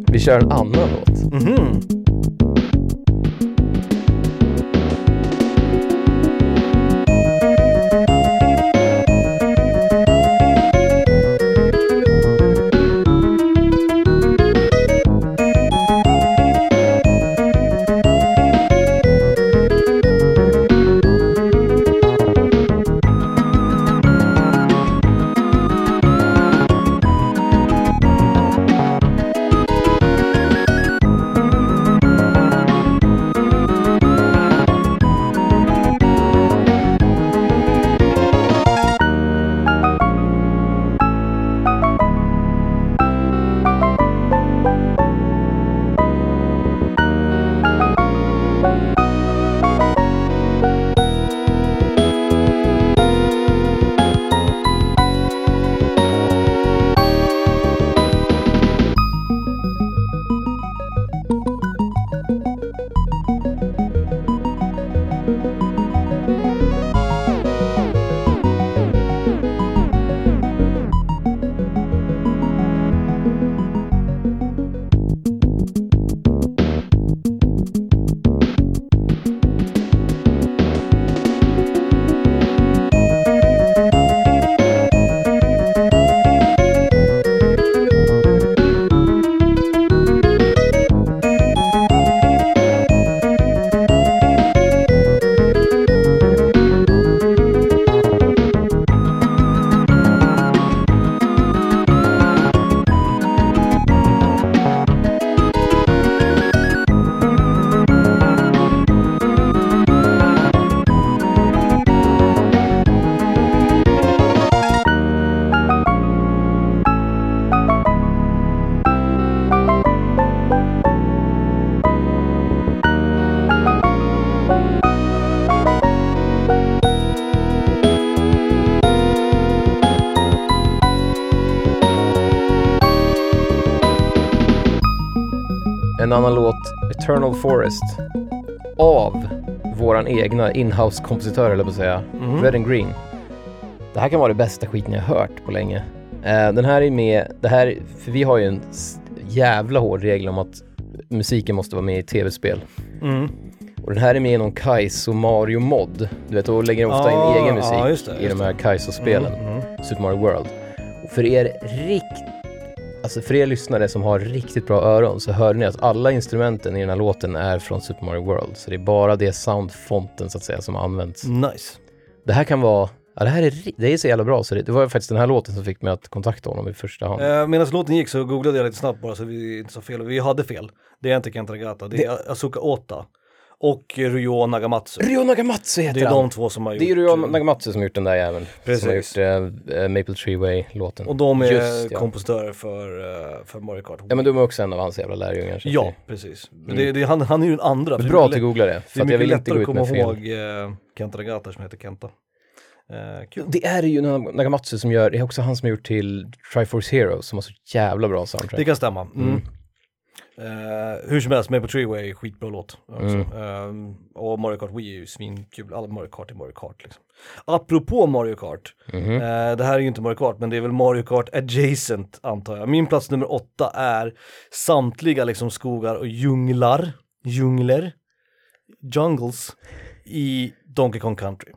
Vi kör en annan låt. Mhm. En Eternal Forest, av våran egna inhouse-kompositör, eller på att säga, Mhm. Red and Green. Det här kan vara det bästa skiten jag har hört på länge. Eh, den här är med, det här, för vi har ju en jävla hård regel om att musiken måste vara med i tv-spel. Mm. Och den här är med i någon Kaizo Mario mod. Du vet, då lägger de ofta Ah, in egen musik just det, i de här Kaizo-spelen. Mm, mm. Super Mario World. Och för er rikt... Alltså för er lyssnare som har riktigt bra öron så hörde ni att alla instrumenten i den här låten är från Super Mario World. Så det är bara det soundfonten så att säga som används. Nice. Det här kan vara... Ja, det här är, det är så jävla bra så det, det var faktiskt den här låten som fick mig att kontakta honom i första hand. Eh, Medan låten gick så googlade jag lite snabbt bara så vi inte sa fel. Vi hade fel. Det är inte Kent Ragata, det är Asuka Ota. Och Ryo Nagamatsu. Ryo Nagamatsu heter Det är han. de två som har gjort... Det är Ryo Nagamatsu som har gjort den där jäveln. Som har Precis. gjort eh, eh, Maple Tree Way-låten. Och de är Just, ja. kompositörer för, eh, för Mario Kart. Ja men de är också en av hans jävla lärjungar. Ja, precis. Men det, det, han, han är ju den andra. det för är bra att du googlar det. För Det är mycket lättare att ut komma ihåg eh, Kenta Nagata som heter Kenta. Eh, kul. Det är ju Nagamatsu som gör, det är också han som har gjort till Triforce Heroes som har så jävla bra soundtrack. Det kan stämma. Mm. Mm. Eh, hur som helst, Maple Treeway är skitbra låt. Också. Mm. Eh, och Mario Kart Wii är ju svinkul, alla Mario Kart är Mario Kart liksom. Apropå Mario Kart, Mhm. eh, det här är ju inte Mario Kart men det är väl Mario Kart adjacent antar jag. Min plats nummer åtta är samtliga liksom skogar och djunglar, djungler, jungles i Donkey Kong Country.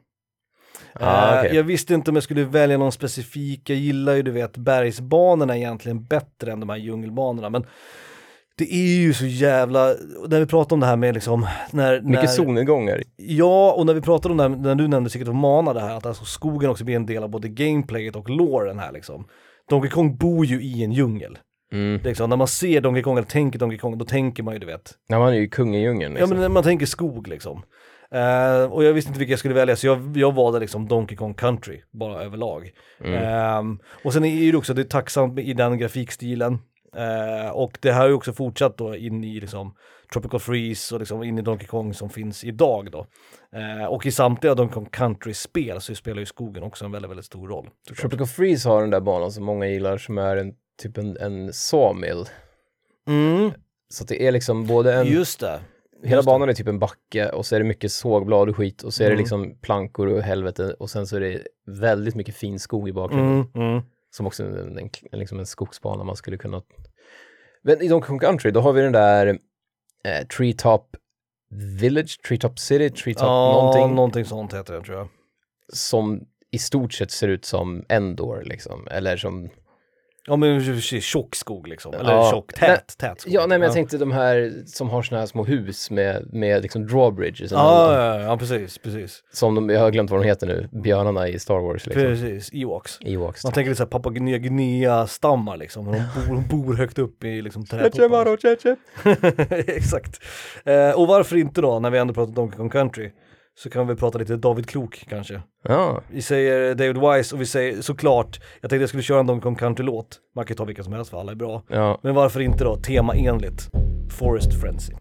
Ah, Eh, okej. Jag visste inte om jag skulle välja någon specifik, jag gillar ju du vet bergsbanorna egentligen bättre än de här djungelbanorna men det är ju så jävla, när vi pratar om det här med liksom, när, när Mycket solnedgångar. Ja, och när vi pratade om det här, när du nämnde Secret of Mana det här, att alltså skogen också blir en del av både gameplayet och loren här liksom. Donkey Kong bor ju i en djungel. Mm. Liksom, när man ser Donkey Kong eller tänker Donkey Kong, då tänker man ju du vet, Ja, han är ju kung i djungeln Ja liksom. men när man tänker skog liksom. Eh, och jag visste inte vilka jag skulle välja så jag, jag valde liksom Donkey Kong Country bara överlag. Mm. Ehm, och sen är det också, det är tacksamt i den grafikstilen. Eh, och det här har ju också fortsatt då in i liksom Tropical Freeze och liksom in i Donkey Kong som finns idag då. Eh, och i samtliga Donkey Kong Country-spel så spelar ju skogen också en väldigt, väldigt stor roll. Tropical Freeze har den där banan som många gillar som är en typ en, en sawmill. Mm, Så det är liksom både en, just det. hela just det. banan är typ en backe och så är det mycket sågblad och skit och så är det Mm. liksom plankor och helvete och sen så är det väldigt mycket fin skog i bakgrunden. Mm, mm. Som också är en, en, liksom en skogsbana man skulle kunna... Men i Donkey Kong Country, då har vi den där eh, Treetop Village, Treetop City, Treetop Ja, någonting någonting sånt heter det tror jag. som i stort sett ser ut som Endor liksom, eller som... Ja men tjock skog liksom, eller Ja, tjock, tät, tät skog. Ja, nej men jag tänkte de här som har såna här små hus med, med liksom drawbridges Ja, ja, ja, precis, precis. Som de, jag har glömt vad de heter nu, björnarna i Star Wars liksom. Precis, Ewoks. Ewoks. Man tänker lite såhär Papua Nya Guinea-stammar liksom, de bor, de bor högt upp i liksom trädtoppar. Exakt. Eh, och varför inte då, när vi ändå pratar Donkey Kong Country, så kan vi prata lite David Klok kanske. Ja, Vi säger David Wise och vi säger såklart, jag tänkte jag skulle köra en Donkey Kong Country-låt, man kan ju ta vilka som helst för alla är bra. ja. Men varför inte då, temaenligt, Forest Frenzy.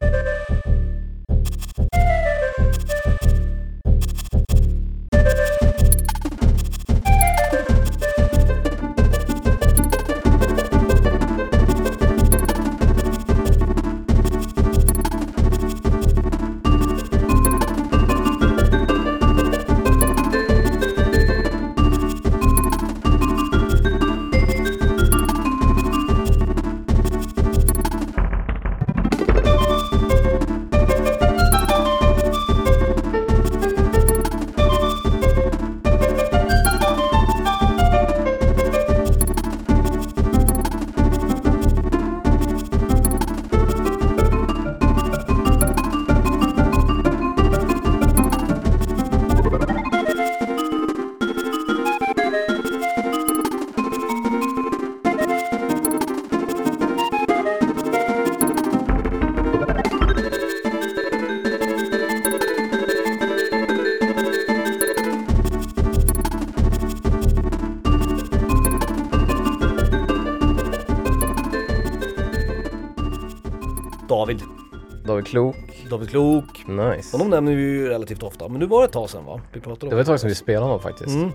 David Klok, David Klok. nice. Honom nämner vi ju relativt ofta, men nu var det ett tag sedan va? Vi pratade om Det var ett tag sedan vi spelade honom faktiskt. Mm.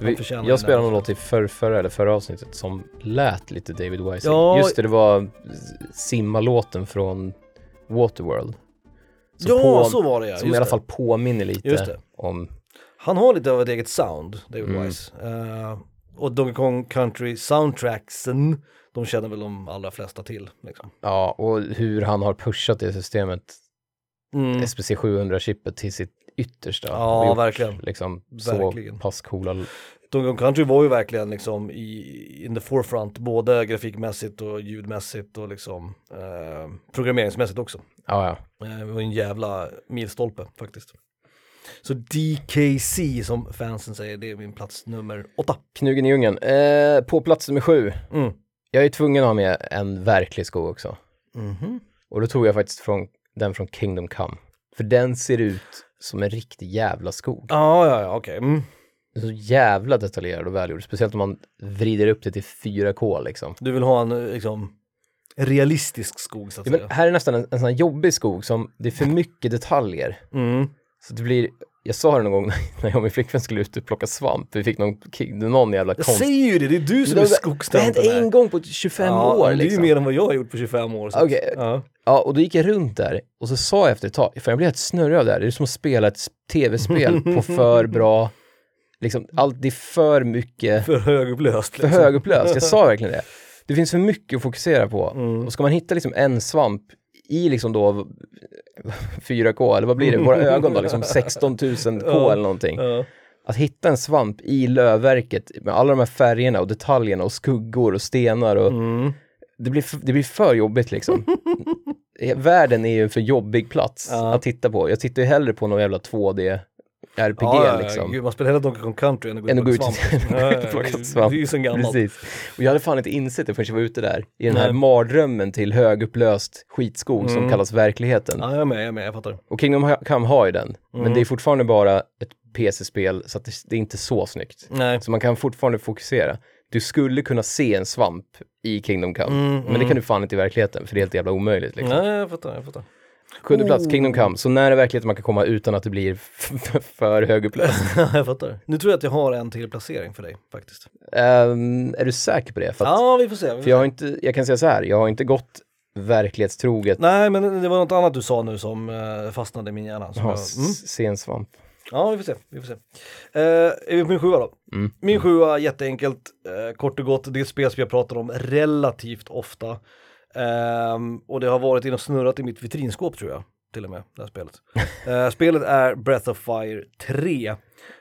Vi, jag spelade någon låt i förr, förra eller förra avsnittet som lät lite David Wise. Ja. Just det, det var simma-låten från Waterworld. Som Ja, på- så var det ja. Som just i alla det. fall påminner Just lite det. om... Han har lite av ett eget sound, David Mm. Wise. Eh, och Donkey Kong Country soundtracksen, de känner väl de allra flesta till. Liksom. Ja, och hur han har pushat det systemet, Mm. SPC 700-chippet till sitt yttersta. Ja, gjort verkligen. Liksom Verkligen. så pass coola... Donkey Country var ju verkligen liksom i in the forefront, både grafikmässigt och ljudmässigt och liksom eh, programmeringsmässigt också. Ja, ja. Eh, det var en jävla milstolpe faktiskt. Så DKC som fansen säger, det är min plats nummer åtta. Knugen i djungeln. Eh, på plats nummer sju. Mm. Jag är tvungen att ha med en verklig skog också. Mhm. Och då tog jag faktiskt från, den från Kingdom Come. För den ser ut som en riktig jävla skog. Ja, ja, ja, okej. Mm. Den är så jävla detaljerad och välgjord. Speciellt om man vrider upp det till 4K liksom. Du vill ha en liksom realistisk skog så att Ja, säga. här är nästan en, en sån här jobbig skog som det är för mycket detaljer. Mm. Så det blir, jag sa det någon gång när jag och min flickvän skulle ut och plocka svamp. Vi fick någon, någon jävla Jag konst. säger ju det, det är du som Det är har- Det har hänt en gång på 25 Ja, år men det är ju liksom. mer än vad jag har gjort på 25 år. så Okej. Ja. Ja, och då gick jag runt där och så sa jag efter ett tag, för jag blev helt snurrig av det här, det är som att spela ett tv-spel på för bra, liksom, allt, det är för mycket, För högupplöst. för högupplöst. Jag sa verkligen det. Det finns för mycket att fokusera på. Mm. Och ska man hitta liksom en svamp i liksom då 4K, eller vad blir det, våra ögon då, liksom 16 000 K eller någonting. Att hitta en svamp i lövverket med alla de här färgerna och detaljerna och skuggor och stenar och Mm. det, blir det blir för jobbigt liksom. Världen är ju en för jobbig plats Ja. att titta på. Jag tittar ju hellre på någon jävla 2D RPG Ja, liksom. Gud, man spelar hellre Donkey Kong Country än att gå ut och svamp. Plocka det- svamp. Det är ju sen gammalt. Precis. Och jag hade fan inte insett det förrän jag var ute där. I den här Nej. mardrömmen till högupplöst skitskog som Mm. kallas verkligheten. Ja, jag är med, jag är med, jag fattar. Och Kingdom Come har ju den. Men Mm. det är fortfarande bara ett PC-spel så att det, det är inte så snyggt. Nej. Så man kan fortfarande fokusera. Du skulle kunna se en svamp i Kingdom Come. Mm, Men det mm. kan du fan inte i verkligheten för det är helt jävla omöjligt. Liksom. Nej, jag fattar, jag fattar. Sjunde plats, Oh. Kingdom Come. Så nära verkligheten man kan komma utan att det blir för högupplöst. jag fattar. Nu tror jag att jag har en till placering för dig faktiskt. Ehm, är du säker på det? För, att, Ja, vi får se. Vi får för jag, har inte, jag kan säga så här, jag har inte gått verklighetstroget. Nej, men det var något annat du sa nu som eh, fastnade i min hjärna. Som Ja, jag, mm. s- se en svamp. Ja, vi får se. Vi får se. Eh, är vi på min sjua då? Mm. Min sjua, jätteenkelt, eh, kort och gott, det är ett spel som jag pratar om relativt ofta. Ehm, och det har varit in och snurrat i mitt vitrinskåp tror jag, till och med, det här spelet. Eh, spelet är Breath of Fire 3.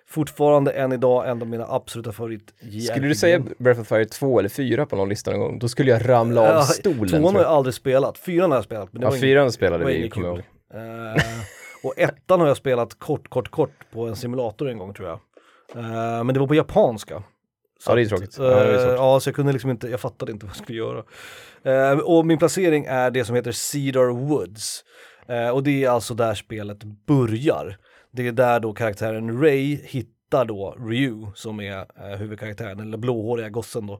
Fortfarande än idag en av mina absoluta favorit Skulle du säga Breath of Fire 2 eller 4 på någon lista någon gång, då skulle jag ramla av Ja, stolen. Tvåan har jag aldrig spelat, fyran har jag spelat. Men det Ja, fyran spelade vi, kommer jag ihåg. Eh, och ettan har jag spelat kort, kort, kort på en simulator en gång tror jag. Eh, men det var på japanska. Ja, det är tråkigt. eh, Ja, är svårt. ja, så jag kunde liksom inte, jag fattade inte vad jag skulle göra. Eh, och min placering är det som heter Cedar Woods. Eh, och det är alltså där spelet börjar. Det är där då karaktären Ray hittar då Ryu som är eh, huvudkaraktären, eller blåhåriga gossen då.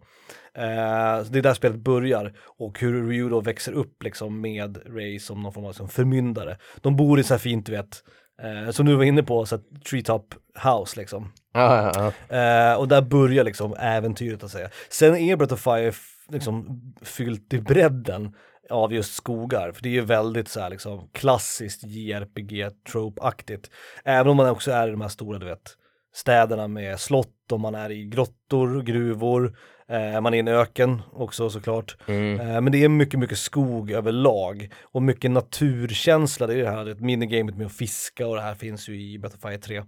Eh, så det är där spelet börjar och hur Ryu då växer upp liksom med Ray som någon form av liksom, förmyndare. De bor i så här fint, du vet, eh, som du var inne på, så här, treetop house liksom. Ja, ja. Eh, och där börjar liksom äventyret att säga. Sen är Breath of Fire liksom fyllt i bredden av just skogar, för det är ju väldigt så här liksom klassiskt JRPG-trope-aktigt. Även om man också är i de här stora, du vet, städerna med slott och man är i grottor, gruvor, eh, man är i en öken också såklart. Mm. Eh, men det är mycket, mycket skog överlag och mycket naturkänsla. Det är det här minigamet med att fiska och det här finns ju i Battlefield 3.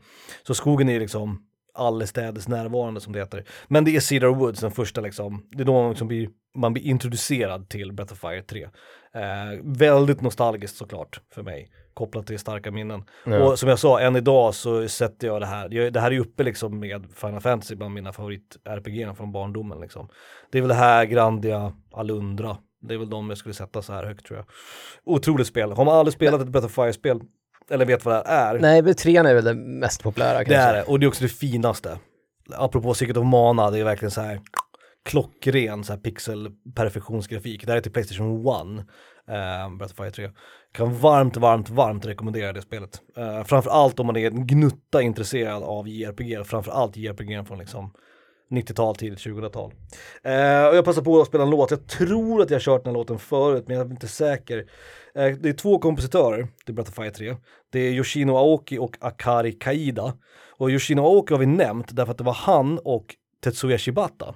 Så skogen är liksom allestädes närvarande som det heter. Men det är Cedar Woods, den första liksom, det är då man, liksom blir, man blir introducerad till Breath of Fire 3. Eh, väldigt nostalgiskt såklart för mig, kopplat till starka minnen. Ja. Och som jag sa, än idag så sätter jag det här, det här är uppe liksom med Final Fantasy bland mina favorit-RPG från barndomen liksom. Det är väl det här, Grandia, Alundra, det är väl de jag skulle sätta så här högt tror jag. Otroligt spel, har man aldrig spelat ett Breath of Fire-spel, eller vet vad det här är, Nej, trean är väl det mest populära kanske. det är det, och det är också det finaste. Apropå Secret of Mana, det är verkligen så här klockren så här pixel-perfektionsgrafik. Det här är till Playstation 1, uh, Breath of Fire 3. Kan varmt, varmt, varmt rekommendera det spelet. Uh, framförallt om man är en gnutta intresserad av JRPG, framförallt JRPG från liksom 90-tal, tidigt 2000-tal. Eh, och jag passar på att spela en låt, jag tror att jag kört den här låten förut men jag är inte säker. Eh, det är två kompositörer till Breath of Fire 3. Det är Yoshino Aoki och Akari Kaida. Och Yoshino Aoki har vi nämnt därför att det var han och Tetsuya Shibata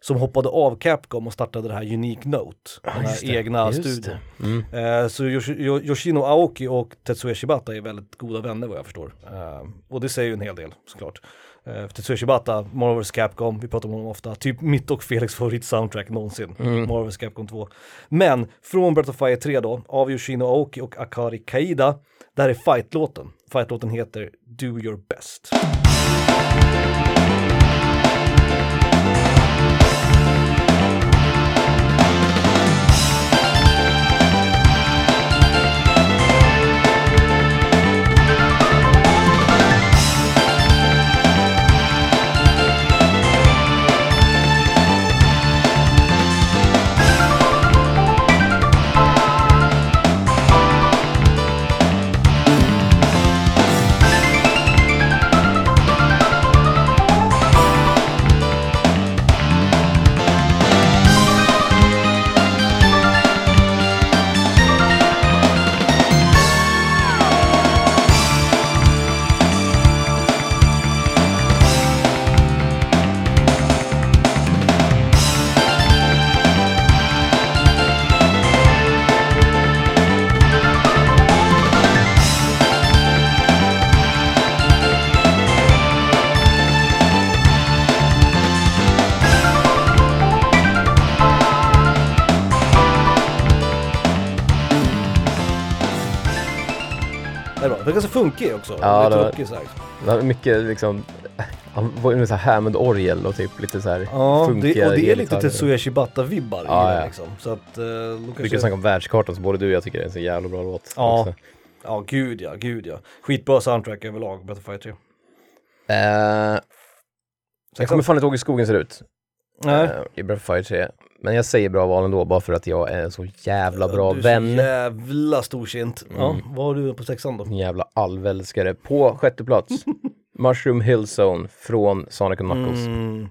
som hoppade av Capcom och startade det här Unique Note, den här det, egna studion. det. Mm. Eh, så Yoshi- Yo- Yoshino Aoki och Tetsuya Shibata är väldigt goda vänner vad jag förstår. Eh, och det säger ju en hel del såklart. Uh, Tetsuya Shibata, Marvel vs Capcom, vi pratar om honom ofta, typ mitt och Felix favorit soundtrack någonsin, Mm. Marvel vs Capcom 2. Men från Breath of Fire 3 då, av Yoshino Aoki och Akari Kaida, där är fightlåten. Fightlåten heter Do Your Best. Funkig också. Ja, det var- så här. Det var mycket liksom, han var ju med så här Hammond-orgel och typ lite så här Ja, funkiga det, och det är lite. Tetsuya Shibata-vibbar Ja, i det liksom. Så att, eh, då kanske... kan snacka om världskartan så både du och jag tycker det är en så jävla bra låt. Ja. också. Ja, gud ja, gud ja. Skitbra soundtrack överlag, Battlefield 3. Eh, jag kommer fan inte ihåg hur skogen ser ut Nej. eh, i Breath 3. Men jag säger bra val ändå bara för att jag är en så jävla bra du är vän. Så jävla storsint. Ja, Mm. vad har du på sexan då? En jävla alvälskare. På sjätte plats, Mushroom Hill Zone från Sonic and Knuckles. Mm.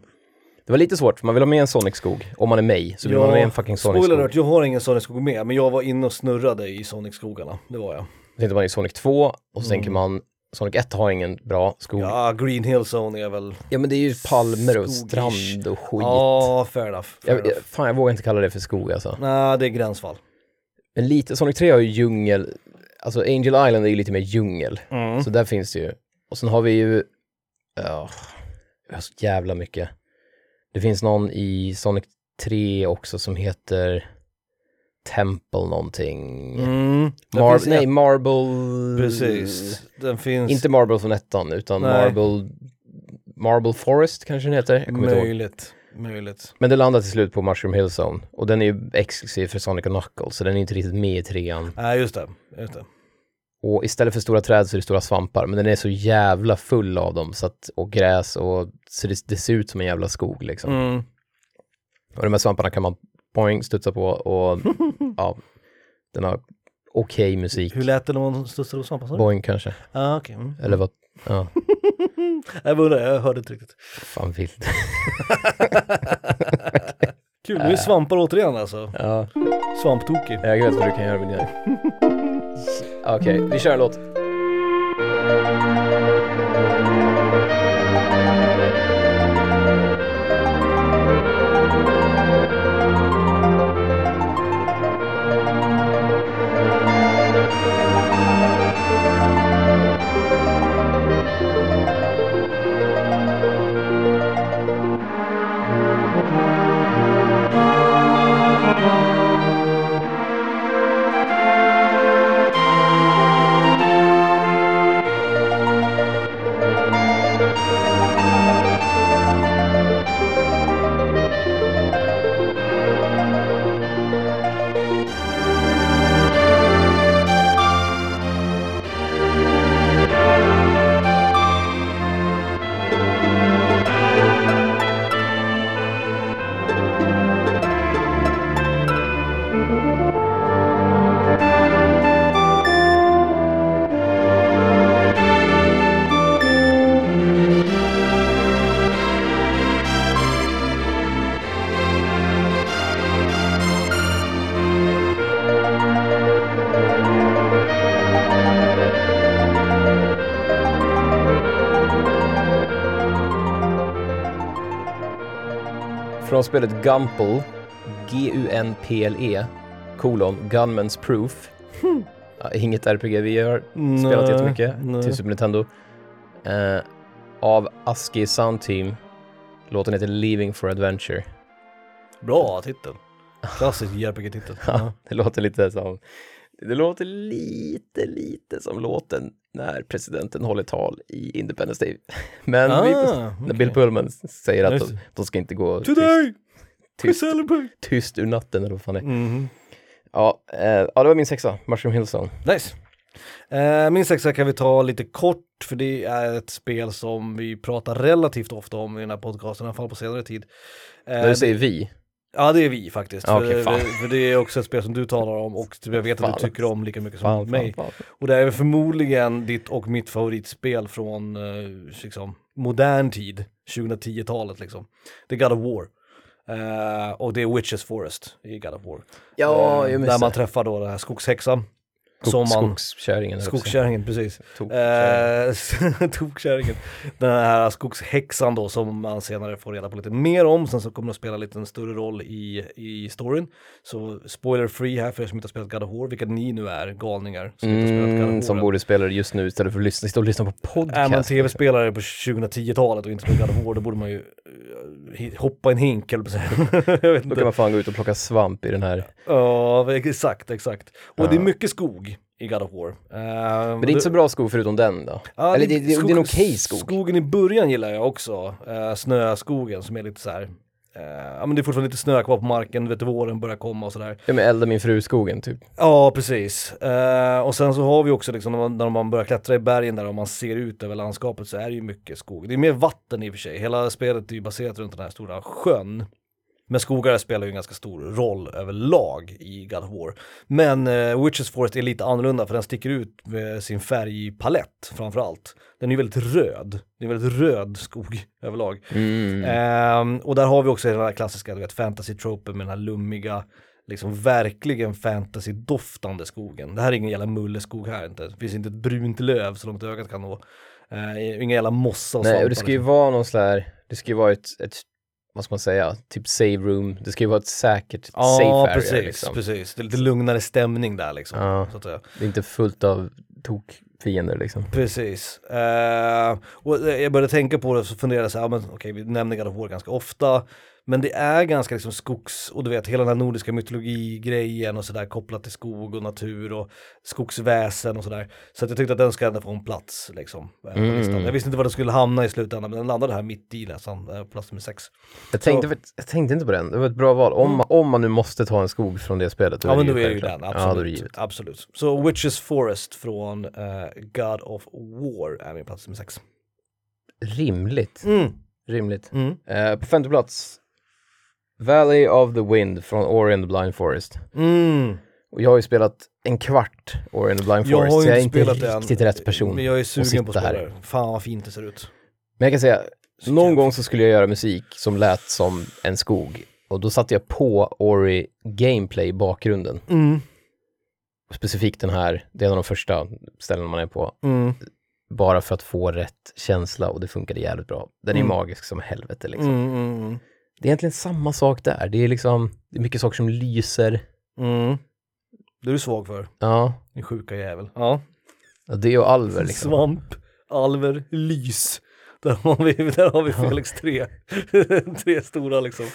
Det var lite svårt, för man vill ha med en Sonic-skog. Om man är mig så vill man ha med en fucking spoiler Sonic-skog. alert, jag har ingen Sonic-skog med, men jag var inne och snurrade i Sonic-skogarna. Det var jag. Då tänkte man i Sonic 2 och så tänker Mm. man Sonic 1 har ingen bra skog. Ja, Ja, Green Hill Zone är väl... men det är ju palmer och Skogish. strand och skit. Ja, fair enough. Fair jag, enough. fan jag vågar inte kalla det för skog alltså. Nej, det är gränsfall. Men lite, Sonic 3 har ju djungel, alltså Angel Island är ju lite mer djungel. Mm. Så där finns det ju. Och sen har vi ju, ja, har så jävla mycket. Det finns någon i Sonic 3 också som heter Temple någonting. Mm. Mar- finns nej, Marble... Precis. Den finns... Inte Marble från ettan, utan Nej. Marble... Marble Forest kanske den heter. Jag. Möjligt. Möjligt. Men det landar till slut på Mushroom Hill Zone. Och den är ju exklusiv för Sonic och Knuckles, så den är inte riktigt med i trean. Nej, just det. Just det. Och istället för stora träd så är det stora svampar, men den är så jävla full av dem, så att, och gräs och så det, det ser ut som en jävla skog liksom. Mm. Och de här svamparna kan man boing, studsa på och ja, den har okej musik. Hur lät det när man studsade sa du? Boing kanske, Ah, okej. Mm. eller vad, ja, Jag undrar, jag hörde inte riktigt. fan vilt. Kul, nu är svampar återigen alltså. ja, Svamptokig. jag vet vad du kan göra med dina. Okej, vi kör en låt. Från spelet Gumple, G-U-N-P-L-E, E, kolon, Gunman's Proof. Ja, inget RPG vi har spelat Nej, jättemycket nej. till Super Nintendo. Eh, av ASCII Sound Team. Låten heter Leaving for Adventure. Bra titel. Klassisk JRPG-titel. Ja, det låter lite som det låter lite, lite som låten när presidenten håller tal i Independence Day. Men vi, Ah, när Bill okej. Pullman säger att de, de ska inte gå tyst, Today tyst, celebrate! tyst ur natten eller vad fan det är. Mhm. Ja, eh, ja, det var min sexa, Mushroom Hill Zone. Nice. Eh, min sexa kan vi ta lite kort för det är ett spel som vi pratar relativt ofta om i den här podcasten, i alla fall på senare tid. Eh, När du säger vi, Ja det är vi faktiskt, Ja, för, för, för det är också ett spel som du talar om och jag vet att Fan. du tycker om lika mycket som fan, mig. fan, fan. Och det är förmodligen ditt och mitt favoritspel från eh, liksom, modern tid, 2010-talet liksom. Det är God of War. Eh, och det är Witches Forest i God of War. Ja, Eh, jag där man träffar då den här skogshäxan. Som man, skogskärringen. skogskärringen, precis. Tokkärringen. Eh. Den här skogshäxan då som man senare får reda på lite mer om. Sen så kommer det att spela lite en större roll i, i storyn. Så spoiler free här för er som inte har spelat God of War, vilka ni nu är, galningar. Som inte har spelat God of Mm, War som borde spela det just nu istället för att lyssna, och lyssna på podcast. Är man tv-spelare på 2010-talet och inte spelat God of War, då borde man ju eh, hoppa en hink, eller. Jag vet Då kan inte. man fan gå ut och plocka svamp i den här. Ja, exakt, exakt. Och det är Ja. mycket skog i God of War. Uh, Men det är inte så bra skog förutom den då? Ja, Eller det, det, det är en okej skog. Skogen i början gillar jag också, uh, snöskogen som är lite så här. Uh, ja men det är fortfarande lite snö kvar på marken, vet våren börjar komma och sådär. Ja men elda min fru-skogen typ. Ja precis. Uh, och sen så har vi också liksom när man, när man börjar klättra i bergen där och man ser ut över landskapet så är det ju mycket skog. Det är mer vatten i och för sig, hela spelet är ju baserat runt den här stora sjön. Men skogar spelar ju en ganska stor roll överlag i God of War. Men uh, Witches Forest är lite annorlunda för den sticker ut med sin färgpalett framförallt. Den är ju väldigt röd. Det är väldigt röd skog överlag. Mm. Ehm, och där har vi också den här klassiska, du vet, fantasy-tropen med den här lummiga, liksom verkligen fantasy-doftande skogen. Det här är ingen jävla mulleskog här inte. Det finns inte ett brunt löv så långt ögat kan nå. Uh, inga jävla mossa och Nej, svampar, och det ska ju liksom. vara någon sån här, det ska ju vara ett, ett vad ska man säga, typ save room, det ska ju vara ett säkert Ja, safe area precis, liksom. precis. Det är lite lugnare stämning där liksom. Ja. Så att säga. Det är inte fullt av tokfiender liksom. Precis. Eh, och jag började tänka på det och så funderade jag så här, men okej vi nämner God of War ganska ofta, men det är ganska liksom skogs, och du vet hela den här nordiska mytologi-grejen och sådär kopplat till skog och natur och skogsväsen och sådär. Så att jag tyckte att den ska ändå få en plats liksom. eh, Mm. Jag visste inte var den skulle hamna i slutändan, men den landade här mitt i nästan, eh, på plats nummer sex. Jag tänkte, Så- jag tänkte inte på den, det var ett bra val. Om, man- om man nu måste ta en skog från det spelet, Ja men då är det ju den, Ja, absolut. givet. absolut. Så Witches Forest från eh, God of War är min plats nummer sex. Rimligt, Mm. rimligt. Mm. Eh, på femte plats, Valley of the Wind från Ori and the Blind Forest. Mm. Och jag har ju spelat en kvart Ori and the Blind Forest, så jag är inte riktigt rätt person. Men jag är sugen på att spela här. det. Fan vad fint det ser ut. Men jag kan säga, Så någon gång så skulle jag göra musik som lät som en skog. Och då satte jag på Ori Gameplay i bakgrunden. Mm. Specifikt den här, det är en av de första ställena man är på. Mm. Bara för att få rätt känsla och det funkade jävligt bra. Den är Mm. magisk som helvete liksom. Det är egentligen samma sak där. Det är liksom, det är mycket saker som lyser. Mm. Det är du svag för, Ja, din sjuka jävel. Ja. ja det och alver liksom. Svamp, alver, lys. Där har vi, där har vi Felix tre. tre stora liksom.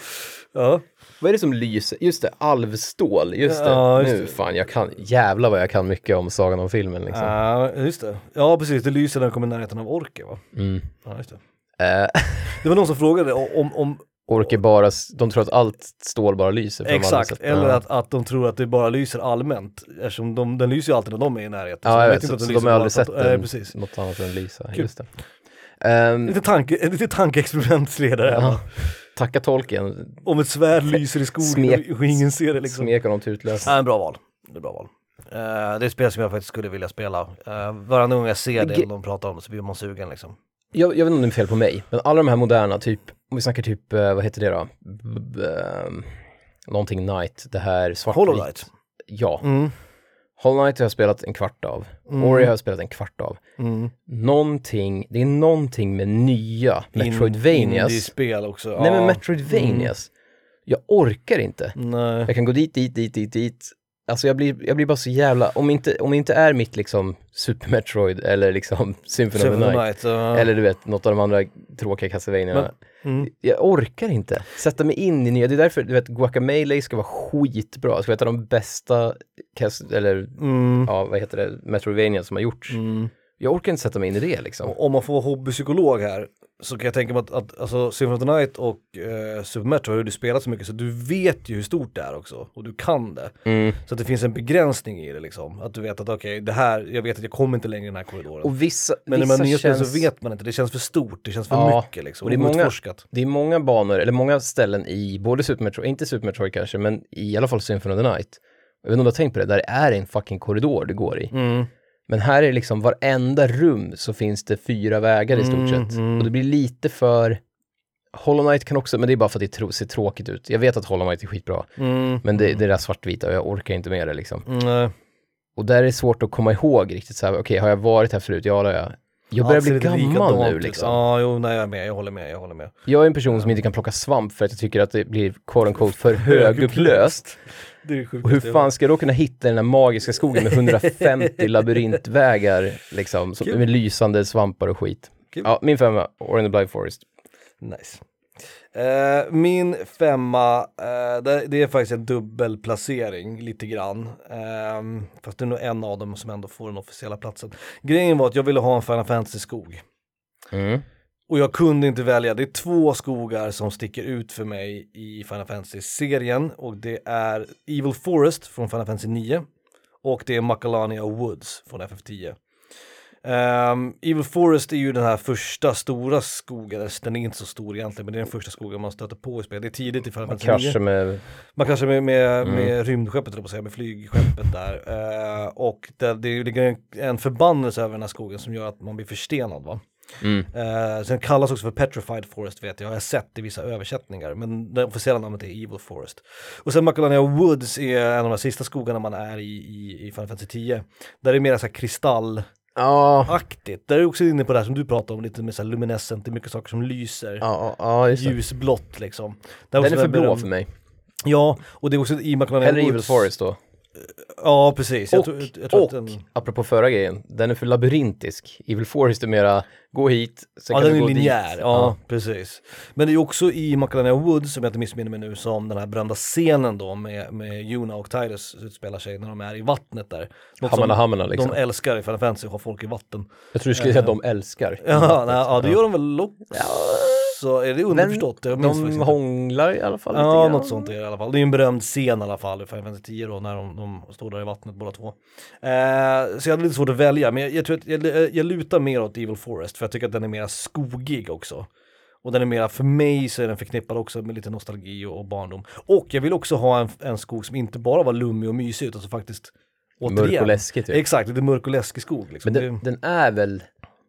Ja. Vad är det som lyser? Just det, alvstål. Just det. Ja, just nu det. fan, jag kan, jävlar vad jag kan mycket om Sagan om filmen liksom. Ja, just det. Ja, precis. Det lyser när den kommer i närheten av orker va? Mm. Ja, just det. Eh, Det var någon som frågade om, om orker bara, de tror att allt stål bara lyser. exakt, eller att, att de tror att det bara lyser allmänt. Eftersom de, den lyser ju alltid när de är i närheten. Ja, jag vet vet, så, den så lyser de har aldrig sett att- den, precis. något annat än lysa. Kul. Just det. Ehm, Lite, tanke, ett litet tankeexperimentsledare ja, tacka tolken, Om ett svärd lyser i skogen Smek- och ingen ser det liksom. smek honom utlösning. Ja, en bra val. Det är bra val. Eh, det är ett spel som jag faktiskt skulle vilja spela. Uh, varje gång jag ser det, Ge- eller de pratar om det, så blir man sugen liksom. Jag, jag vet inte om det är fel på mig, men alla de här moderna, typ, om vi snackar typ, eh, vad heter det då? B- ehm, någonting Night, det här svartvit. Hollow Knight. Ja, Mm. Hollow Knight har jag spelat en kvart av. Mm. Ori har jag spelat en kvart av. Mm. Någonting, det är någonting med nya Metroidvanias. Indie-spel också. Nej men. Metroidvanias. Jag orkar inte. Nej. Jag kan gå dit, dit, dit, dit, dit. Alltså jag blir, jag blir bara så jävla, om inte, om inte är mitt liksom Super Metroid eller liksom Symphony Symphony of the Night. Night. ja. Eller du vet, något av de andra tråkiga Castlevania. Mm. Jag orkar inte sätta mig in i nya, det är därför, du vet, Guacamelee ska vara skitbra. Det ska vara ett av de bästa, eller Mm. ja, vad heter det, Metroidvania som har gjorts. Mm. Jag orkar inte sätta mig in i det liksom. Om man får vara hobbypsykolog här så kan jag tänka mig att, att alltså, Symphony of the Night och eh, Super Metroid har du spelat så mycket så du vet ju hur stort det är också och du kan det. Mm. Så att det finns en begränsning i det liksom. Att du vet att okej, det här, jag vet att jag kommer inte längre i den här korridoren. Och vissa, Men när vissa man är nya spel känns... så vet man inte, det känns för stort, det känns för Ja, mycket liksom. och det är många-. Det är många banor, eller många ställen i både Super Metroid, inte Super Metroid kanske, men i alla fall Symphony of the Night. Jag vet inte om du har tänkt på det, där är en fucking korridor du går i. Mm. Men här är liksom varenda rum så finns det fyra vägar i stort Mm, sett. mm. Och det blir lite för... Hollow Knight kan också, men det är bara för att det ser tråkigt ut. Jag vet att Hollow Knight är skitbra, Mm. men det, det är där svartvita och jag orkar inte med det liksom. Mm. Och där är det svårt att komma ihåg riktigt så här, okej, har jag varit här förut? Ja, det har jag. Jag börjar ser bli gammal nu liksom. Ja, jo, nej jag är med, jag håller med, jag håller med. Jag är en person som inte kan plocka svamp för att jag tycker att det blir quote unquote för högupplöst. Det det Och hur fan ska jag då kunna hitta den här magiska skogen med 150 labyrintvägar liksom, som, med lysande svampar och skit? Kul. Ja, min femma, Or in the Blind Forest. Nice. Eh, min femma, eh, det, det är faktiskt en dubbelplacering lite grann. Eh, fast det är nog en av dem som ändå får den officiella platsen. Grejen var att jag ville ha en Final Fantasy-skog. Mm. Och jag kunde inte välja, det är två skogar som sticker ut för mig i Final Fantasy-serien och det är Evil Forest från Final Fantasy 9 och det är Macalania Woods från FF10. Um, Evil Forest är ju den här första stora skogen, den är inte så stor egentligen men det är den första skogen man stöter på i spelet. Det är tidigt i Final Man Fantasy 9. kraschar med, Man kanske med, med, Mm. med rymdskeppet, eller på säga, med flygskeppet där. Eh, och det, det ligger en, en förbannelse över den här skogen som gör att man blir förstenad va. Mm. Eh, sen kallas också för Petrified Forest vet jag, jag har sett i vissa översättningar, men det officiella namnet är Evil Forest. Och sen Macalania Woods är en av de sista skogarna man är i i, i Final Fantasy 10. Där det är mer så här kristallaktigt, Ja, där är också inne på det här som du pratar om, lite mer så här luminescent, det är mycket saker som lyser. just det. Ljusblått liksom. Där Den är för blå beröm- för mig. Ja, och det är också i Macalania Eller. Evil Forest då. Ja, precis. Jag Och, tror, jag tror och den, apropå förra grejen, den är för labyrintisk. Evil Forest är mera, gå hit, sen ja, kan den du är gå linjär. dit. Ja, precis. Men det är också i Macalania Woods, som jag inte missminner mig nu, som den här berömda scenen då med, med Yuna och Tidus utspelar sig när de är i vattnet där. Något Hammarna hammarna liksom. De älskar i Final Fantasy, att ha folk i vatten. Jag tror du skulle säga att de älskar. Ja, nej, ja det gör de väl också. Är det underförstått? Faktiskt De hånglar i alla fall lite Ja, grann. något sånt är det i alla fall. Det är en berömd scen i alla fall i Final Fantasy 10 då, när de, de står där i vattnet båda två. Eh, så jag hade lite svårt att välja, men jag, jag tror att jag, jag lutar mer åt Evil Forest, för jag tycker att den är mer skogig också. Och den är mera, för mig så är den förknippad också med lite nostalgi och, och barndom. Och jag vill också ha en, en skog som inte bara var lummig och mysig, utan som faktiskt Mörk och läskig typ. Exakt, lite mörk och läskig skog. Liksom. Men den, den är väl,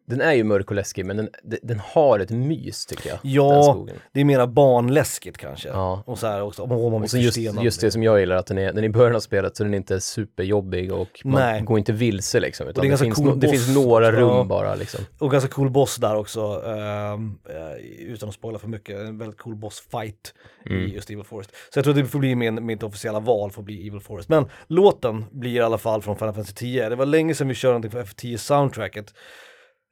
den är ju mörk och läskig men den, den, har ett mys tycker jag. ja, det är mera barnläskigt kanske. Ja. Och så här också, åh, man Och så just, just det som jag gillar, att den är, den är i början av spelet så den är inte superjobbig och man Nej. går inte vilse liksom. Utan det är det, finns, cool no, det finns några rum Ja. bara liksom. Och ganska cool boss där också, eh, utan att spoila för mycket, en väldigt cool bossfight Mm. i just Evil Forest. Så jag tror att det får bli min, mitt officiella val får bli Evil Forest. Men låten blir i alla fall från Final Fantasy 10. Det var länge sedan vi körde någonting för F10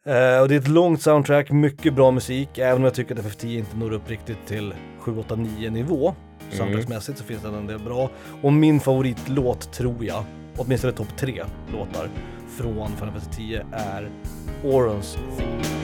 Uh, och det är ett långt soundtrack, mycket bra musik, även om jag tycker att FF10 inte når upp riktigt till 7, 8, 9 nivå. Soundtracksmässigt så finns det en del bra. Och min favoritlåt tror jag, åtminstone topp tre låtar från Final Fantasy 10 är Orons Theme.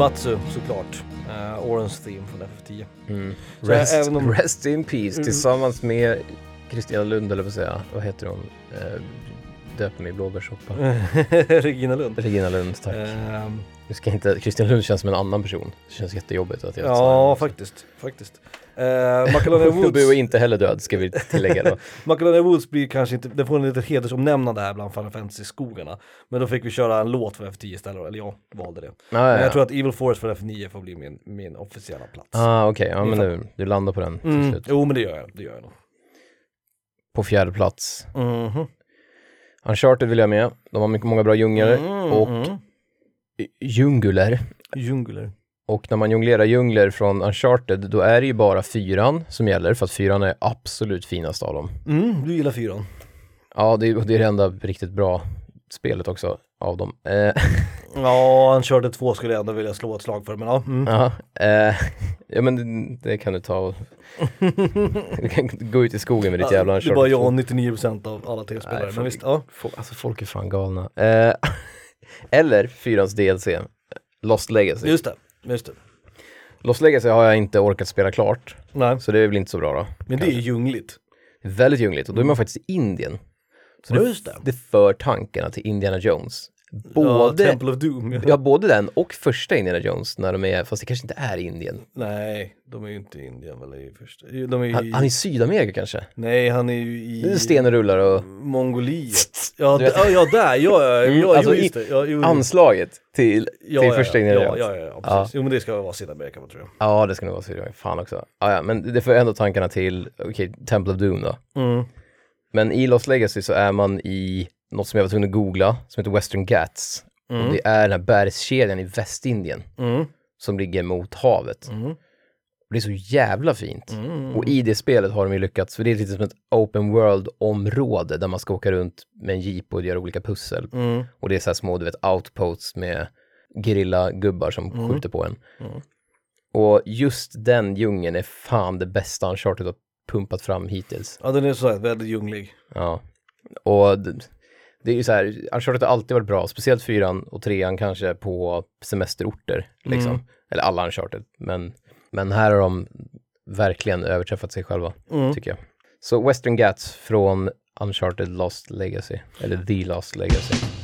Nobuo Uematsu såklart. Uh, Orons Theme från FF10. Mm. Rest, om- rest in peace Mm. tillsammans med Kristina Lund eller vad säger jag, vad heter hon? Eh, döper mig i blåbärssoppa. Regina Lund. Regina Lund, tack. Ehm, Nu ska inte, Kristina Lund känns som en annan person. Det känns jättejobbigt att jag ja, faktiskt. faktiskt. Uh, Macalania Nobuo är Woods, inte heller död ska vi tillägga då. Macalania Woods blir kanske inte, den får en lite hedersomnämnande här bland Final Fantasy-skogarna. Men då fick vi köra en låt för F10 istället, eller jag valde det. Ah, Men ja, jag tror att Evil Forest för F9 får bli min, min officiella plats. Ah, okej, ja men nu, du landar på den till Mm, slut. jo men det gör jag, det gör jag nog. På fjärde plats. Mhm. Uncharted vill jag med. De har mycket, många bra djungler Mm, och mm. djunguler. Och när man jonglerar djungler från Uncharted, då är det ju bara fyran som gäller, för att fyran är absolut finast av dem. Mm, du gillar fyran. Ja, det är, det är det enda riktigt bra spelet också av dem. Eh, Ja, körde två skulle jag ändå vilja slå ett slag för, men ja. Mm. ja, eh, ja, men det, det kan du ta och... du kan gå ut i skogen med ditt jävla det är Uncharted bara jag 2. och 99% av alla tv-spelare. Men visst, ja. Fo- Alltså folk är fan galna. Eh, eller fyrans DLC, Lost Legacy. Just det, just det. Lost Legacy har jag inte orkat spela klart, Nej, så det är väl inte så bra då. men det är djungligt. Väldigt djungligt och då är man faktiskt i Indien. Så det, det. det för tankarna till Indiana Jones. Ja, Både, Temple of Doom. Ja. ja, både den och första Indiana Jones när de är, fast det kanske inte är Indien. Nej, de är ju inte i Indien väl i första. De är Han, i... han är i Sydamerika kanske? Nej, han är ju i... Sten rullar och Mongoliet. Ja, d- ja, ja där, ja, ja, Mm, ja, alltså jo, just det. Ja, jo, anslaget till, ja, till ja, första Indiana ja, Jones. ja, ja, ja, precis. Jo, men det ska vara Sydamerika, tror jag. Ja, det ska nog vara Sydamerika. Fan också. Ja, ja, men det för ändå tankarna till, okej, Temple of Doom då. Mm. Men i Lost Legacy så är man i något som jag var tvungen att googla, som heter Western Ghats. Mm. Och det är den här bergskedjan i Västindien Mm. som ligger mot havet. Mm. Och det är så jävla fint. Mm. Och i det spelet har de ju lyckats, för det är lite som ett open world-område där man ska åka runt med en jeep och göra olika pussel. Mm. Och det är så här små, du vet, outposts med gerilla-gubbar som Mm. skjuter på en. Och just den djungeln är fan det bästa Uncharted har pumpat fram hittills. Ja, den är så här väldigt djunglig. Ja. Och det, är ju så här, Uncharted har alltid varit bra, speciellt fyran och trean kanske på semesterorter, liksom. Mm. Eller alla Uncharted, men, men här har de verkligen överträffat sig själva, Mm. tycker jag. Så Western Ghats från Uncharted Lost Legacy, eller The Lost Legacy.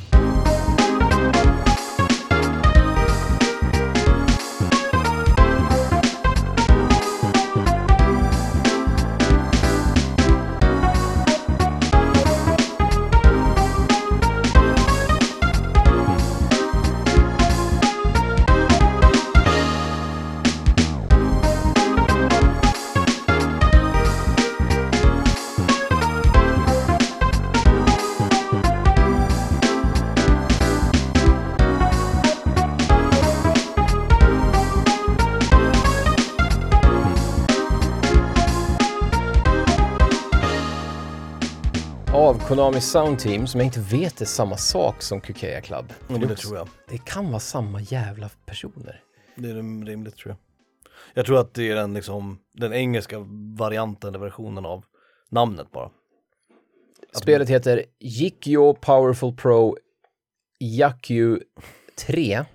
Av Konami Sound Team, som jag inte vet är samma sak som Kukeya Club. Men det tror jag. Det kan vara samma jävla personer. Det är rimligt tror jag. Jag tror att det är den, liksom, den engelska varianten eller versionen av namnet bara. Spelet heter Jikyo Powerful Pro Yakyu 3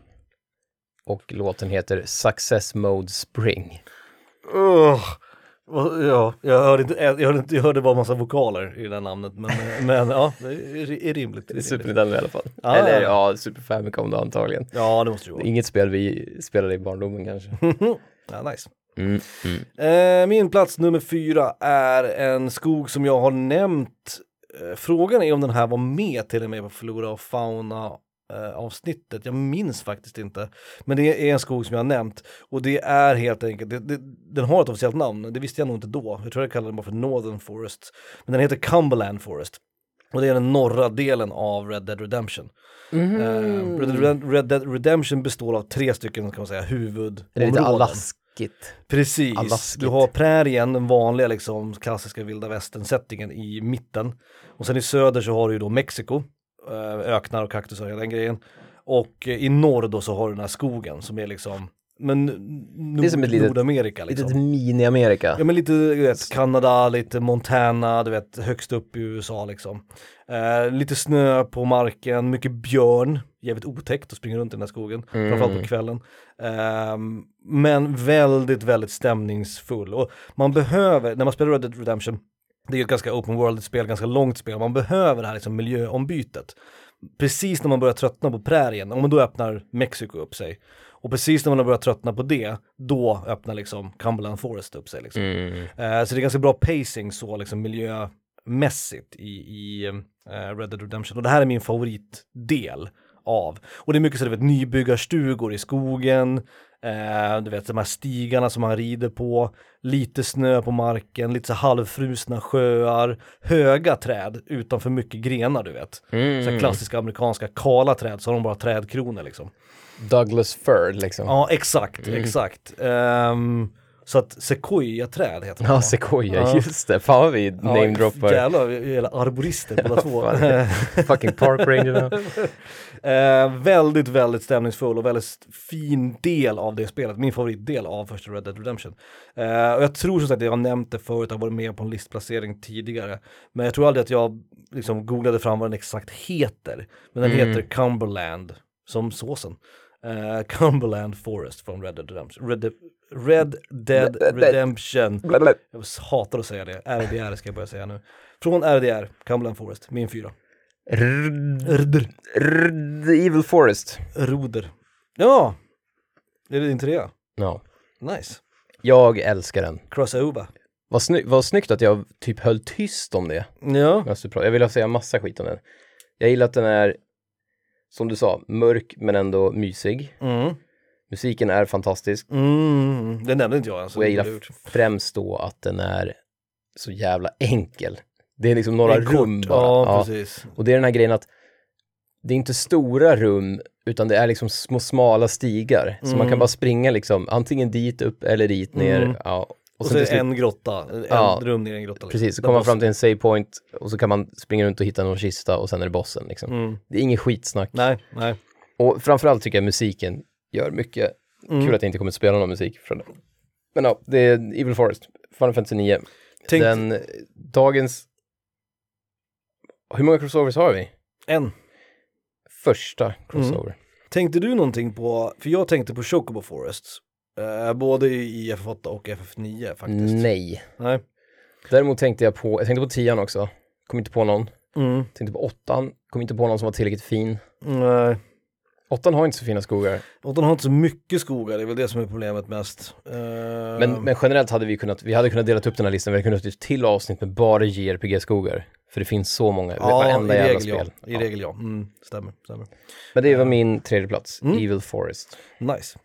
och låten heter Success Mode Spring. Ugh. Ja, jag hörde, inte, jag, hörde inte, jag hörde bara massa vokaler i det namnet men, men ja, det är, är rimligt. Det är Super rimligt. Nintendo i alla fall. Ah. Eller ja, Super Famicom då antagligen. Ja, det måste det vara. Inget spel vi spelade i barndomen kanske. Ja, nice. Mm, mm. Eh, min plats nummer fyra är en skog som jag har nämnt. Eh, frågan är om den här var med till och med på Flora och Fauna eh, avsnittet. Jag minns faktiskt inte. Men det är en skog som jag har nämnt och det är helt enkelt, det, det, den har ett officiellt namn, det visste jag nog inte då. Jag tror jag kallade den bara för Northern Forest. Men den heter Cumberland Forest. Och det är den norra delen av Red Dead Redemption. Mhm. Eh, Red, Dead- Red Dead Redemption består av tre stycken kan man säga huvudområden. Det är lite alaskigt. Precis, Alaskigt. du har prärien, den vanliga liksom klassiska vilda västern-settingen i mitten. Och sen i söder så har du ju då Mexiko, öknar och kaktusar och hela den grejen. Och eh, i norr då så har du den här skogen som är liksom, men nord, Det är som ett litet- Nordamerika liksom. Litet mini-Amerika. Ja men lite, du vet, Kanada, lite Montana, du vet, högst upp i USA liksom. Eh, lite snö på marken, mycket björn, jävligt otäckt att springa runt i den här skogen, Mm. framförallt på kvällen. Ehm, men väldigt, väldigt stämningsfull. Och man behöver, när man spelar Red Dead Redemption, det är ett ganska open world-spel, ganska långt spel, man behöver det här liksom miljöombytet. Precis när man börjar tröttna på prärien, om då öppnar Mexiko upp sig. Och precis när man har börjat tröttna på det, då öppnar liksom Cumberland Forest upp sig. Liksom. Mm. Eh, så det är ganska bra pacing så liksom miljömässigt i, i eh, Red Dead Redemption. Och det här är min favoritdel av. Och det är mycket så du vet nybyggarstugor i skogen, eh, du vet de här stigarna som man rider på, lite snö på marken, lite så halvfrusna sjöar, höga träd utan för mycket grenar du vet. Så Mm. klassiska amerikanska kala träd så har de bara trädkronor liksom. Douglas fir liksom. Ja, exakt, Mm. exakt. Ehm, så att sequoia-träd heter det. Ja, sequoia, Ja. just det. Fan vad vi Ja, namedroppar Jävlar, vi är arborister båda två. fucking park rangerna. Eh, väldigt, väldigt stämningsfull och väldigt fin del av det spelet. Min favoritdel av första Red Dead Redemption. Eh, och jag tror som sagt att jag har nämnt det förut, jag har varit med på en listplacering tidigare. Men jag tror aldrig att jag liksom googlade fram vad den exakt heter. Men den Mm. heter Cumberland, som såsen. Eh, Cumberland Forest från Red Dead Redemption. Red, De- Red Dead Redemption. Jag hatar att säga det. RDR ska jag börja säga nu. Från RDR, Cumberland Forest, min fyra. Rrrr, Rder. Evil Forest. Roder. Ja, är det din trea? Ja. Nice. Jag älskar den. Crossover. Vad, sny- vad snyggt att jag typ höll tyst om det. Ja. Alltså, Jag vill säga massa skit om den. Jag gillar att den är, som du sa, mörk men ändå mysig. Mm. Musiken är fantastisk. Mm. Det nämnde inte jag ens. Och jag gillar främst då att den är så jävla enkel. Det är liksom några kort- rum bara. Ja, Ja. Och det är den här grejen att det är inte stora rum utan det är liksom små smala stigar. Så man Mm. kan bara springa liksom antingen dit upp eller dit ner. Mm. Ja. Och, Och sen så är det en grotta, en Ja. rum ner i en grotta. liksom. precis, så kommer man fram till en save point och så kan man springa runt och hitta någon kista och sen är det bossen liksom. Mm. Det är inget skitsnack. Nej, nej. Och framförallt tycker jag musiken gör mycket. Mm. Kul att jag inte kommer att spela någon musik från det. Men ja, det är Evil Forest, Final Fantasy 9. Tänk, Den, dagens... Hur många crossovers har vi? en. Första crossover. Tänkte du någonting på, för jag tänkte på Chocobo Forest. Eh, både i FF8 och FF9 faktiskt. Nej. Nej. Däremot tänkte jag på, jag tänkte på tian också. Kom inte på någon. Mm. Tänkte på åttan, kom inte på någon som var tillräckligt fin. Nej. Åttan har inte så fina skogar. Den har inte så mycket skogar, det är väl det som är problemet mest. Eh, Men, men generellt hade vi kunnat, vi hade kunnat dela upp den här listan, vi hade kunnat göra ett till avsnitt med bara JRPG-skogar. För det finns så många, ja, varenda jävla regel spel. ja. I regel ja. Mm, stämmer, stämmer. Men det var min tredje plats, Mm. Evil Forest. Nice.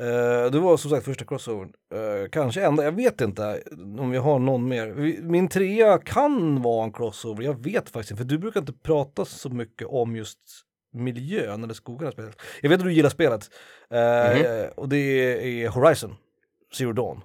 Uh, det var som sagt första crossovern. Eh, kanske enda, jag vet inte om vi har någon mer. Min trea kan vara en crossover, jag vet faktiskt inte. För du brukar inte prata så mycket om just miljön eller skogarna spelet. Jag vet att du gillar spelet. Eh, Mhm. Och det är Horizon, Zero Dawn.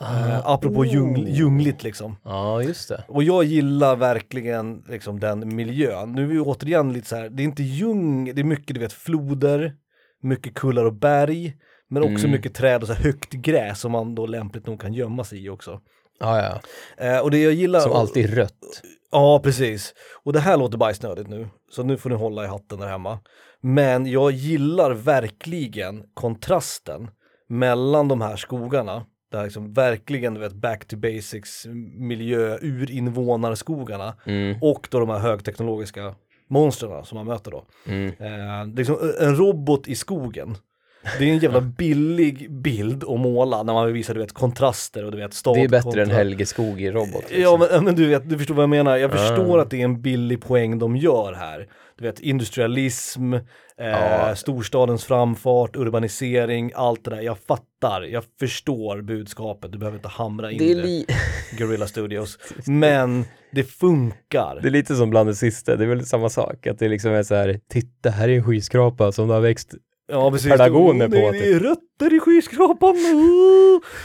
Uh, apropå djungl, djungligt liksom. Ja, just det. Och jag gillar verkligen liksom den miljön. Nu är vi återigen lite så här, det är inte djung, det är mycket du vet floder, mycket kullar och berg, men också Mm. mycket träd och så här högt gräs som man då lämpligt nog kan gömma sig i också. Ja, ja. Eh, och det jag gillar... Som alltid rött. Ja, precis. Och det här låter bajsnödigt nu, så nu får ni hålla i hatten där hemma. Men jag gillar verkligen kontrasten mellan de här skogarna, där liksom verkligen du vet back to basics miljö, urinvånarskogarna Mm, och då de här högteknologiska monstren som man möter då. mm. Eh, det är liksom en robot i skogen. Det är en jävla billig bild att måla när man visar du vet kontraster och du vet stad Det är bättre kontra... än Helge Skog i Robot. Liksom. Ja men, men du vet, du förstår vad jag menar. Jag förstår Ah. att det är en billig poäng de gör här. Du vet industrialism, eh, Ja. storstadens framfart, urbanisering, allt det där. Jag fattar, jag förstår budskapet. Du behöver inte hamra in det, är det, li- Guerrilla Studios. Men det funkar. det är lite som bland det sista, det är väl samma sak. Att det liksom är så här, titta här är en skyskrapa som har växt. Ja precis, Pelargoner på, det, är rötter i skyskrapan.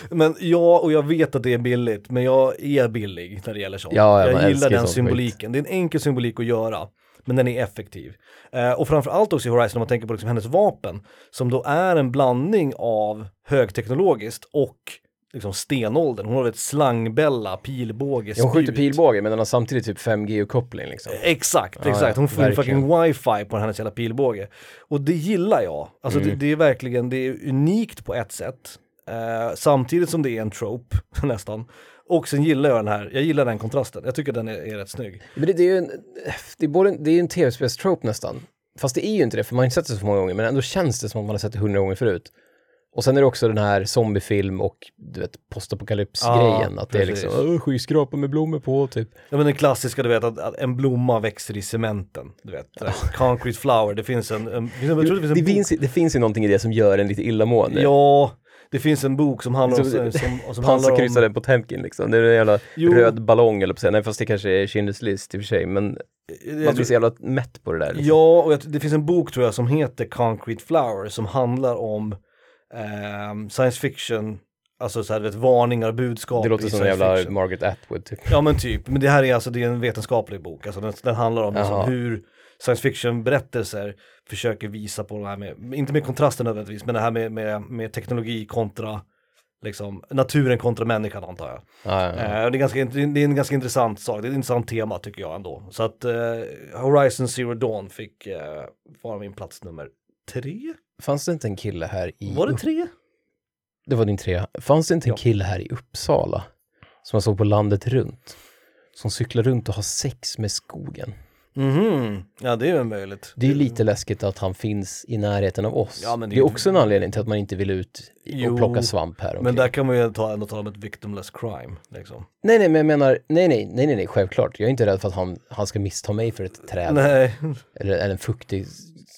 Men ja, och jag vet att det är billigt, men jag är billig när det gäller sånt. Ja, jag älskar gillar den symboliken. Det är en enkel symbolik att göra, men den är effektiv. Eh, och framförallt också i Horizon om man tänker på liksom hennes vapen, som då är en blandning av högteknologiskt och liksom stenåldern. Hon har ett slangbälla, pilbåge, Hon skjuter spjut. pilbåge men den har samtidigt typ 5G-uppkoppling liksom. Exakt, Ja, exakt. Hon får fucking wifi på hennes jävla pilbåge. Och det gillar jag. Alltså Mm. det, det är verkligen, det är unikt på ett sätt. Eh, samtidigt som det är en trope, nästan. Och sen gillar jag den här, jag gillar den kontrasten. Jag tycker den är, är rätt snygg. Men det, det är ju en, det är både, det är en tv-spelstrope nästan. Fast det är ju inte det, för man har inte sett det så många gånger, men ändå känns det som att man har sett det hundra gånger förut. Och sen är det också den här zombiefilm och du vet postapokalypsgrejen. Ja, att det är precis. liksom "Åh, skyskrapor med blommor på typ. Ja men den klassiska du vet att, att en blomma växer i cementen. Du vet, concrete flower, det finns en, en, jag tror det finns en Det finns, det finns ju någonting i det som gör en lite illamående. Ja, det finns en bok som handlar om, Som- som, handlar om Pansarkryssaren Potemkin liksom. Det är en jävla Jo. röd ballong eller på. Nej fast det kanske är Schindler's list i och för sig. Men jag man tror- blir så jävla mätt på det där. Liksom. Ja, och jag, det finns en bok tror jag som heter Concrete Flower som handlar om ehm, science fiction, alltså så här, vet, varningar och budskap det låter som en jävla fiction. Margaret Atwood typ. Ja men typ, men det här är alltså det är en vetenskaplig bok, alltså den, den handlar om liksom hur science fiction berättelser försöker visa på det här med, inte med kontrasten nödvändigtvis, men det här med, med, med teknologi kontra liksom naturen kontra människan antar jag. Ja, ja, ja. Eh, och det, är ganska, det är en ganska intressant sak, det är ett intressant tema tycker jag ändå. Så att eh, Horizon Zero Dawn fick eh, vara min plats nummer tre. Fanns det inte en kille här i... Var det tre? Det var din trea. Fanns det inte en kille här i Uppsala som jag såg på landet runt? Som cyklar runt och har sex med skogen. Mhm, ja det är väl möjligt. Det är ju lite läskigt att han finns i närheten av oss. Ja, men det, det är är också en anledning till att man inte vill ut och Jo, plocka svamp här Men omkring. där kan man ju ta, ändå tala om ett victimless crime. Liksom. Nej, nej, men jag menar, nej, nej, nej, nej, nej, självklart. Jag är inte rädd för att han, han ska missta mig för ett träd Nej. eller, eller en fuktig s-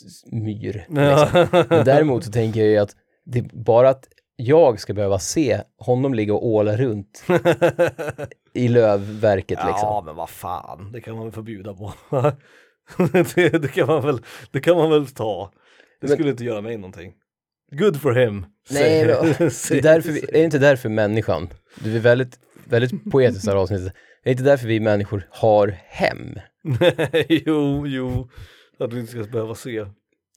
s- myr. Ja. Liksom. Men däremot så tänker jag ju att det är bara att jag ska behöva se honom ligga och åla runt i lövverket liksom. Ja men vad fan, det kan man väl förbjuda på. det, det, kan man väl, det kan man väl ta. Det Men- skulle inte göra mig någonting. Good for him. Nej, men, det är, därför vi, är inte därför människan, du är väldigt, väldigt poetiskt här avsnittet, är det inte därför vi människor har hem? Nej, jo, jo. Att vi inte ska behöva se.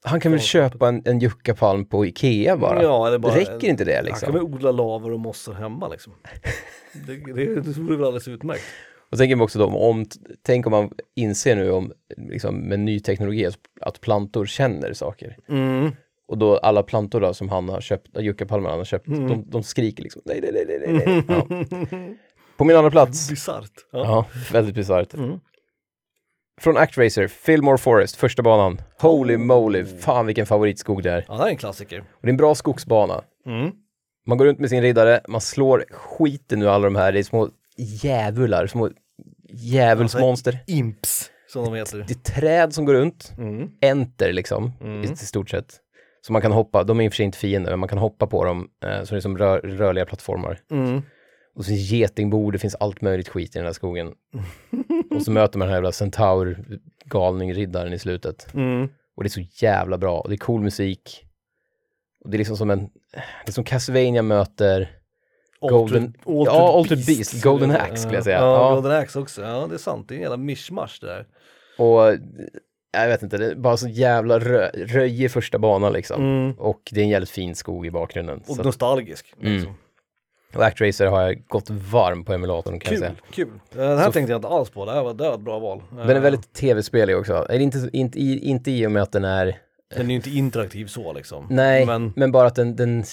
Han kan väl köpa en, en juckapalm på Ikea bara? Ja, eller bara, Räcker inte det Han kan liksom? väl odla lavar och mossor hemma liksom. Det, det, det vore väl alldeles utmärkt. Och tänker man också då, om, tänk om man inser nu om, liksom, med ny teknologi att, plantor känner saker. Mm. Och då alla plantor då som han har köpt, juckapalmer han har köpt, Mm. de, de skriker liksom nej, nej, nej, nej, nej. Ja. På min andra plats, Bisarrt. Ja. ja, väldigt bisarrt. Mm. Från Actracer, Fillmore Forest, första banan. Holy moly, fan vilken favoritskog det är. ja, det här är en klassiker. Och det är en bra skogsbana. Mm. Man går runt med sin riddare, man slår skiten ur alla de här, det är små djävular, små djävulsmonster. Imps, som de heter. Det är träd som går runt, Mm. enter liksom, Mm. i, i stort sett. Så man kan hoppa, de är i och för sig inte fiender, men man kan hoppa på dem, eh, så det är som rör, rörliga plattformar. Mm. Och så finns getingbord, det finns allt möjligt skit i den här skogen. och så möter man den här jävla centaur, galning, riddaren i slutet. Mm. Och det är så jävla bra, och det är cool musik. Och det är liksom som en, det är som Castlevania möter Golden- ja, Altered Beast, Golden Axe skulle jag säga. Ja, Ja. Golden Axe också. Ja, det är sant. Det är en jävla mischmasch det där. Och jag vet inte, det är bara så jävla rö röjig första banan liksom. Mm. Och det är en jävligt fin skog i bakgrunden. Och Så, nostalgisk. Mm. Och Actracer har jag gått varm på emulatorn kan jag säga. Kul, kul. Eh, Den här Så- tänkte jag inte alls på. Det här var, det var ett bra val. Den är väldigt tv-spelig också. Eller inte, inte, i, inte i och med att den är, Den är ju inte interaktiv så liksom. nej, men, Men bara att den, den,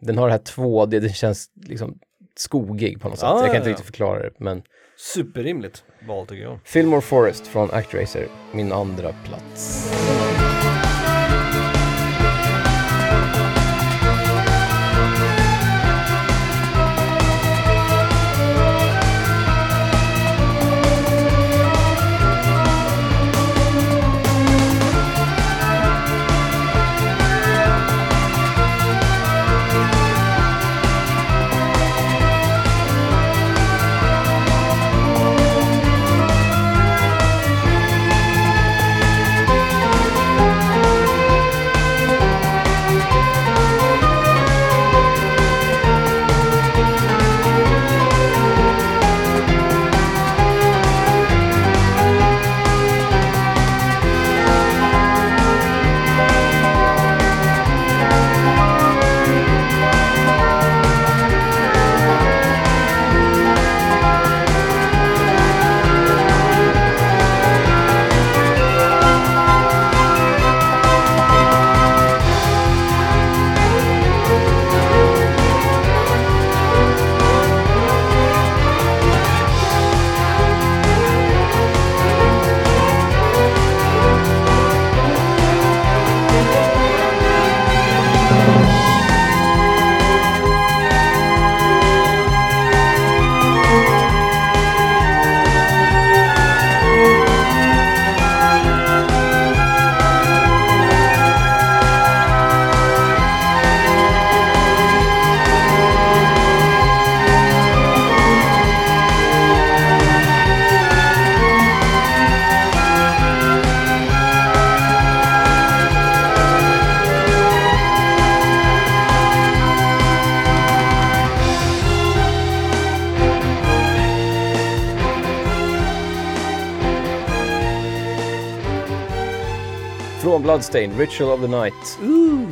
den har det här 2D, det känns liksom skogig på något sätt. Ja, jag kan inte ja. riktigt förklara det, men superrimligt val tycker jag. Fillmore Forest från Actracer, min andra plats. Bloodstain, Ritual of the Night Ooh,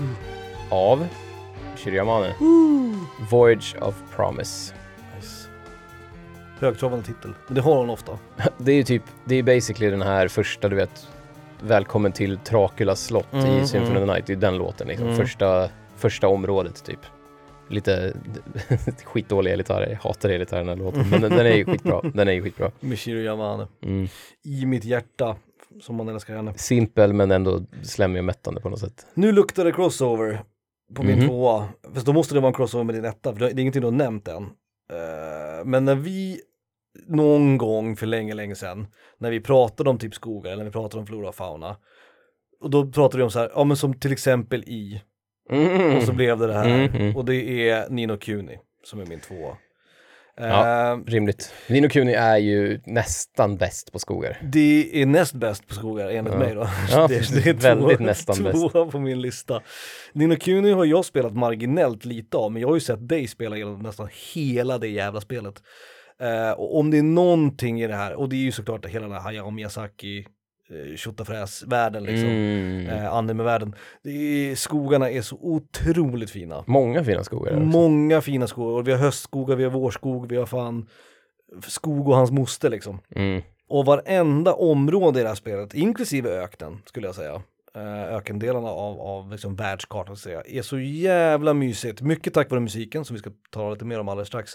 av Shiryamane. ooh. Voyage of Promise. Nice. Högtravande titel, men det har hon ofta. Det är ju typ, det är basically den här första, du vet, Välkommen till Trakulas slott Mm, i Symphony mm. of the Night, det är den låten liksom. Mm. Första, första området typ. Lite skitdålig elgitarr, jag hatar elgitarr den här låten, men den, den är ju skitbra. Den är ju skitbra. Michiru Yamane. Mm. I mitt hjärta, som man älskar henne. Simpel men ändå slemmig och mättande på något sätt. Nu luktar det crossover på min Mhm. tvåa. Fast då måste det vara en crossover med din etta, för det är ingenting du har nämnt än. Eh, men när vi någon gång för länge, länge sedan, när vi pratade om typ skogar eller när vi pratade om flora och fauna, och då pratade vi om så här, ja men som till exempel i, Mm. och så blev det det här, Mm, mm. och det är Nino Kuni som är min tvåa. Ja. Eh, Rimligt. Nino Kuni är ju nästan bäst på skogar. Det är näst bäst på skogar enligt Ja. mig då. Ja, det, det är väldigt två, nästan bäst. tvåa på min lista. Nino Kuni har jag spelat marginellt lite av, men jag har ju sett dig spela genom nästan hela det jävla spelet. Eh, och om det är någonting i det här, och det är ju såklart hela den här Hayao Miyazaki, uh, Shotafräs-världen liksom, Mm. eh, anime-världen. Skogarna är så otroligt fina. Många fina skogar. Många fina skogar, och vi har höstskogar, vi har vårskog, vi har fan skog och hans moster liksom. Mm. Och varenda område i det här spelet, inklusive öknen skulle jag säga, eh, ökendelarna av, av liksom världskartan säga, är så jävla mysigt. Mycket tack vare musiken som vi ska tala lite mer om alldeles strax.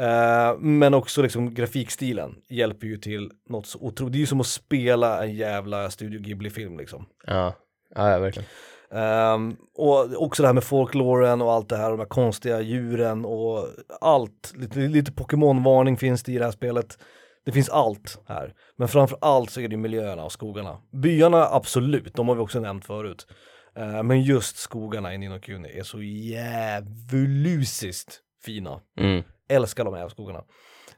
Eh, men också liksom grafikstilen hjälper ju till något så otroligt. Det är ju som att spela en jävla Studio Ghibli-film liksom. Ja. ja, ja, verkligen. Ehm, och också det här med folkloren och allt det här, de här konstiga djuren och allt. Lite, lite Pokémon-varning finns det i det här spelet. Det finns allt här. Men framför allt så är det miljöerna och skogarna. Byarna absolut, de har vi också nämnt förut. Ehm, men just skogarna i Ninokuni är så djävulusiskt fina. Mm. Älskar de här skogarna.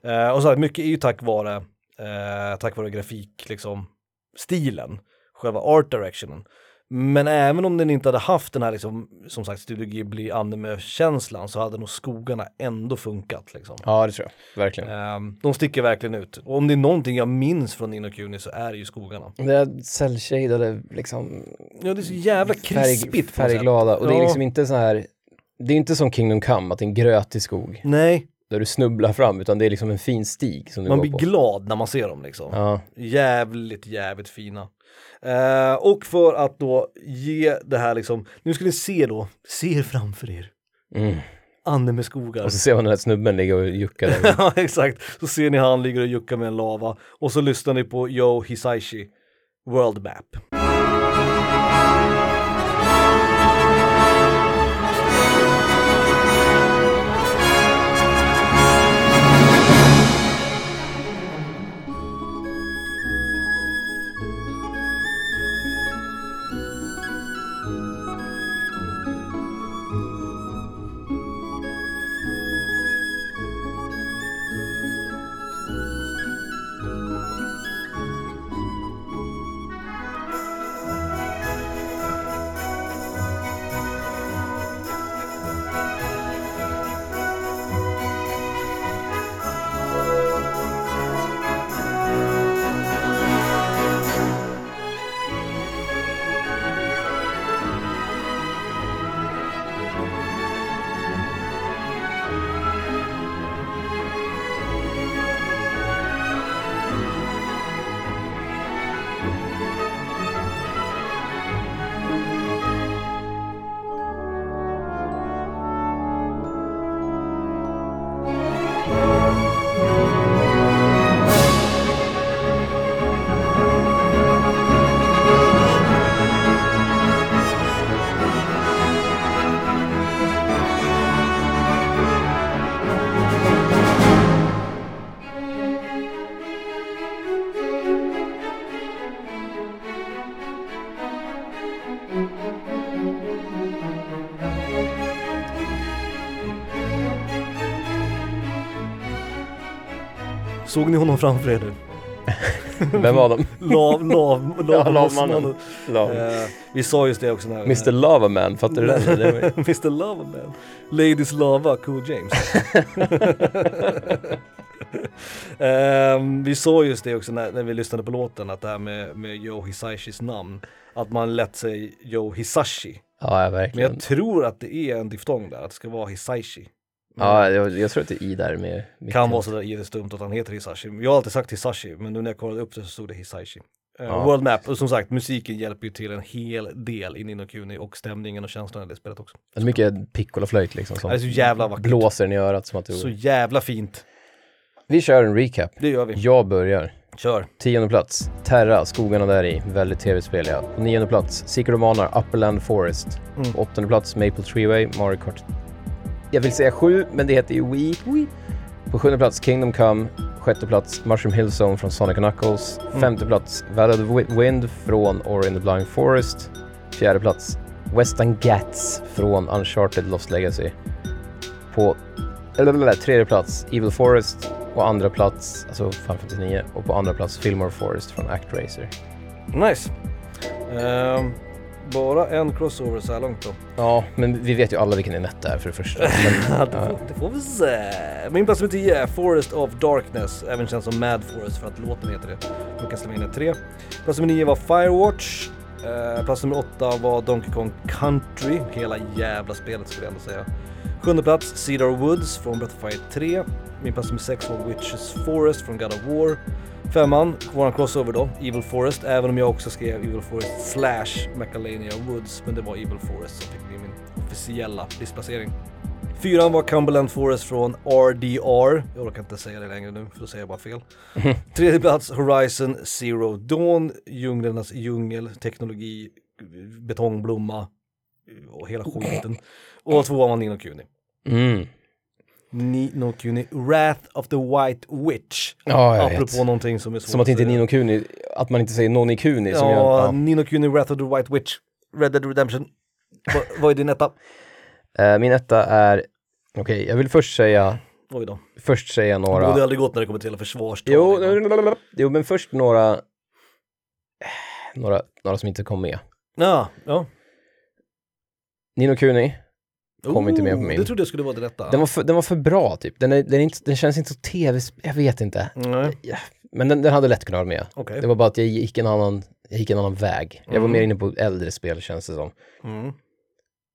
Ehm, och så här, mycket är ju tack vare, eh, tack vare grafik, liksom stilen, själva art directionen. Men även om den inte hade haft den här liksom, som sagt Studio Ghibli anime-känslan så hade nog skogarna ändå funkat liksom. Ja, det tror jag. Verkligen. Ehm, de sticker verkligen ut. Och om det är någonting jag minns från Nino Kuni så är det ju skogarna. Det är cellshadade liksom Ja det är så jävla krispigt sätt. färgglada och det är Ja. liksom inte så här det är inte som Kingdom Come, att det är en grötig skog Nej, där du snubblar fram, utan det är liksom en fin stig som du man går blir på. glad när man ser dem liksom. Ja, Jävligt, jävligt fina. Eh, och för att då ge det här liksom, nu ska ni se då, se er framför er, mm. anime-skogar. Och så ser man den här snubben ligga och jucka där. ja exakt, så ser ni han ligger och juckar med en lava och så lyssnar ni på Yo Hisaishi World Map. Såg ni honom framför er nu? Vem var de? Lav, lav, Ja, lav, lavmannen. Lav. Eh, vi sa just det också när Mr Lava Man, fattar du det? Mr Lava Man. Ladies Lava, Cool James. Ehm, vi såg just det också när, när vi lyssnade på låten, att det här med, med Joe Hisashis namn, att man lätt säger Joe Hisashi. Ja, Men verkligen. jag tror att det är en diftong där, att det ska vara Hisashi. Ja, jag, jag tror att det är i där med... Kan vara sådär jättestumt att han heter Hisashi. Jag har alltid sagt Hisashi, men nu när jag kollade upp det så stod det Hisashi. Eh, Ja. World Map, och som sagt musiken hjälper ju till en hel del i Nino Kuni och stämningen och känslan i det spelet också. Det är mycket piccolaflöjt liksom som Det är så jävla vackert. blåser i örat som att du... Så jävla fint. Vi kör en recap. Det gör vi. Jag börjar. Kör. Tionde plats, Terra, skogarna där i. Väldigt tv-spel ja. På nionde plats, Secret of Mana, Upperland Forest. Mm. På åttonde plats, Maple Treeway, Mario Kart. Jag vill säga sju, men det heter ju Wii. På sjunde plats, Kingdom Come. Sjätte plats, Mushroom Hill Zone från Sonic Knuckles. Mm. Femte plats, Valley of the Wi- Wind från Ori and the Blind Forest. Fjärde plats, Western Gats från Uncharted Lost Legacy. På eller, tredje plats, Evil Forest. Och andra plats, alltså Final Fantasy 9. Och på andra plats, Fillmore Forest från ActRaiser. Nice. Ehm, bara en crossover så här långt då. Ja, men vi vet ju alla vilken Enetta är för det första. Men, det, får, det får vi se. Min plats nummer 10 är Forest of Darkness, även känd som Mad Forest för att låten heter det. Från Castlevania 3. Plats nummer 9 var Firewatch. Eh, plats nummer 8 var Donkey Kong Country, hela jävla spelet skulle jag ändå säga. Sjunde plats Cedar Woods från Breath of Fire 3. Min plats nummer 6 var Witches Forest från God of War. Femman, våran crossover då, Evil Forest, även om jag också skrev Evil Forest slash Macalania Woods, men det var Evil Forest som fick bli min officiella listplacering. Fyran var Cumberland Forest från RDR, jag orkar inte säga det längre nu för då säger jag bara fel. Tredje plats Horizon Zero Dawn, djunglernas djungel, teknologi, betongblomma och hela skiten. Och tvåan var Nino Kuni. mm. Nino Kuni, Wrath of the White Witch. Ja, jag Apropå vet. någonting som är svårt Som att inte säga. Nino Kuni, att man inte säger Noni Kuni. Som Ja, jag, ja. Nino Kuni, Wrath of the White Witch, Red Dead Redemption. Va, vad är din etta? Eh, min etta är, okej, jag vill först säga, Oj då. först säga Det några... borde aldrig gått när det kommer till hela försvarstal. Jo, jo, men först några, några, några som inte kom med. Ja, ja. Nino Kuni, Kom inte med på Oh, min. Det trodde jag skulle vara din etta. den var för, den var för bra typ. Den, är, den, är inte, den känns inte så tv jag vet inte. Nej, Men den, den hade lätt kunnat vara med. okej. Det var bara att jag gick en annan, jag gick en annan väg. Jag var Mm. mer inne på äldre spel känns det som. Mm.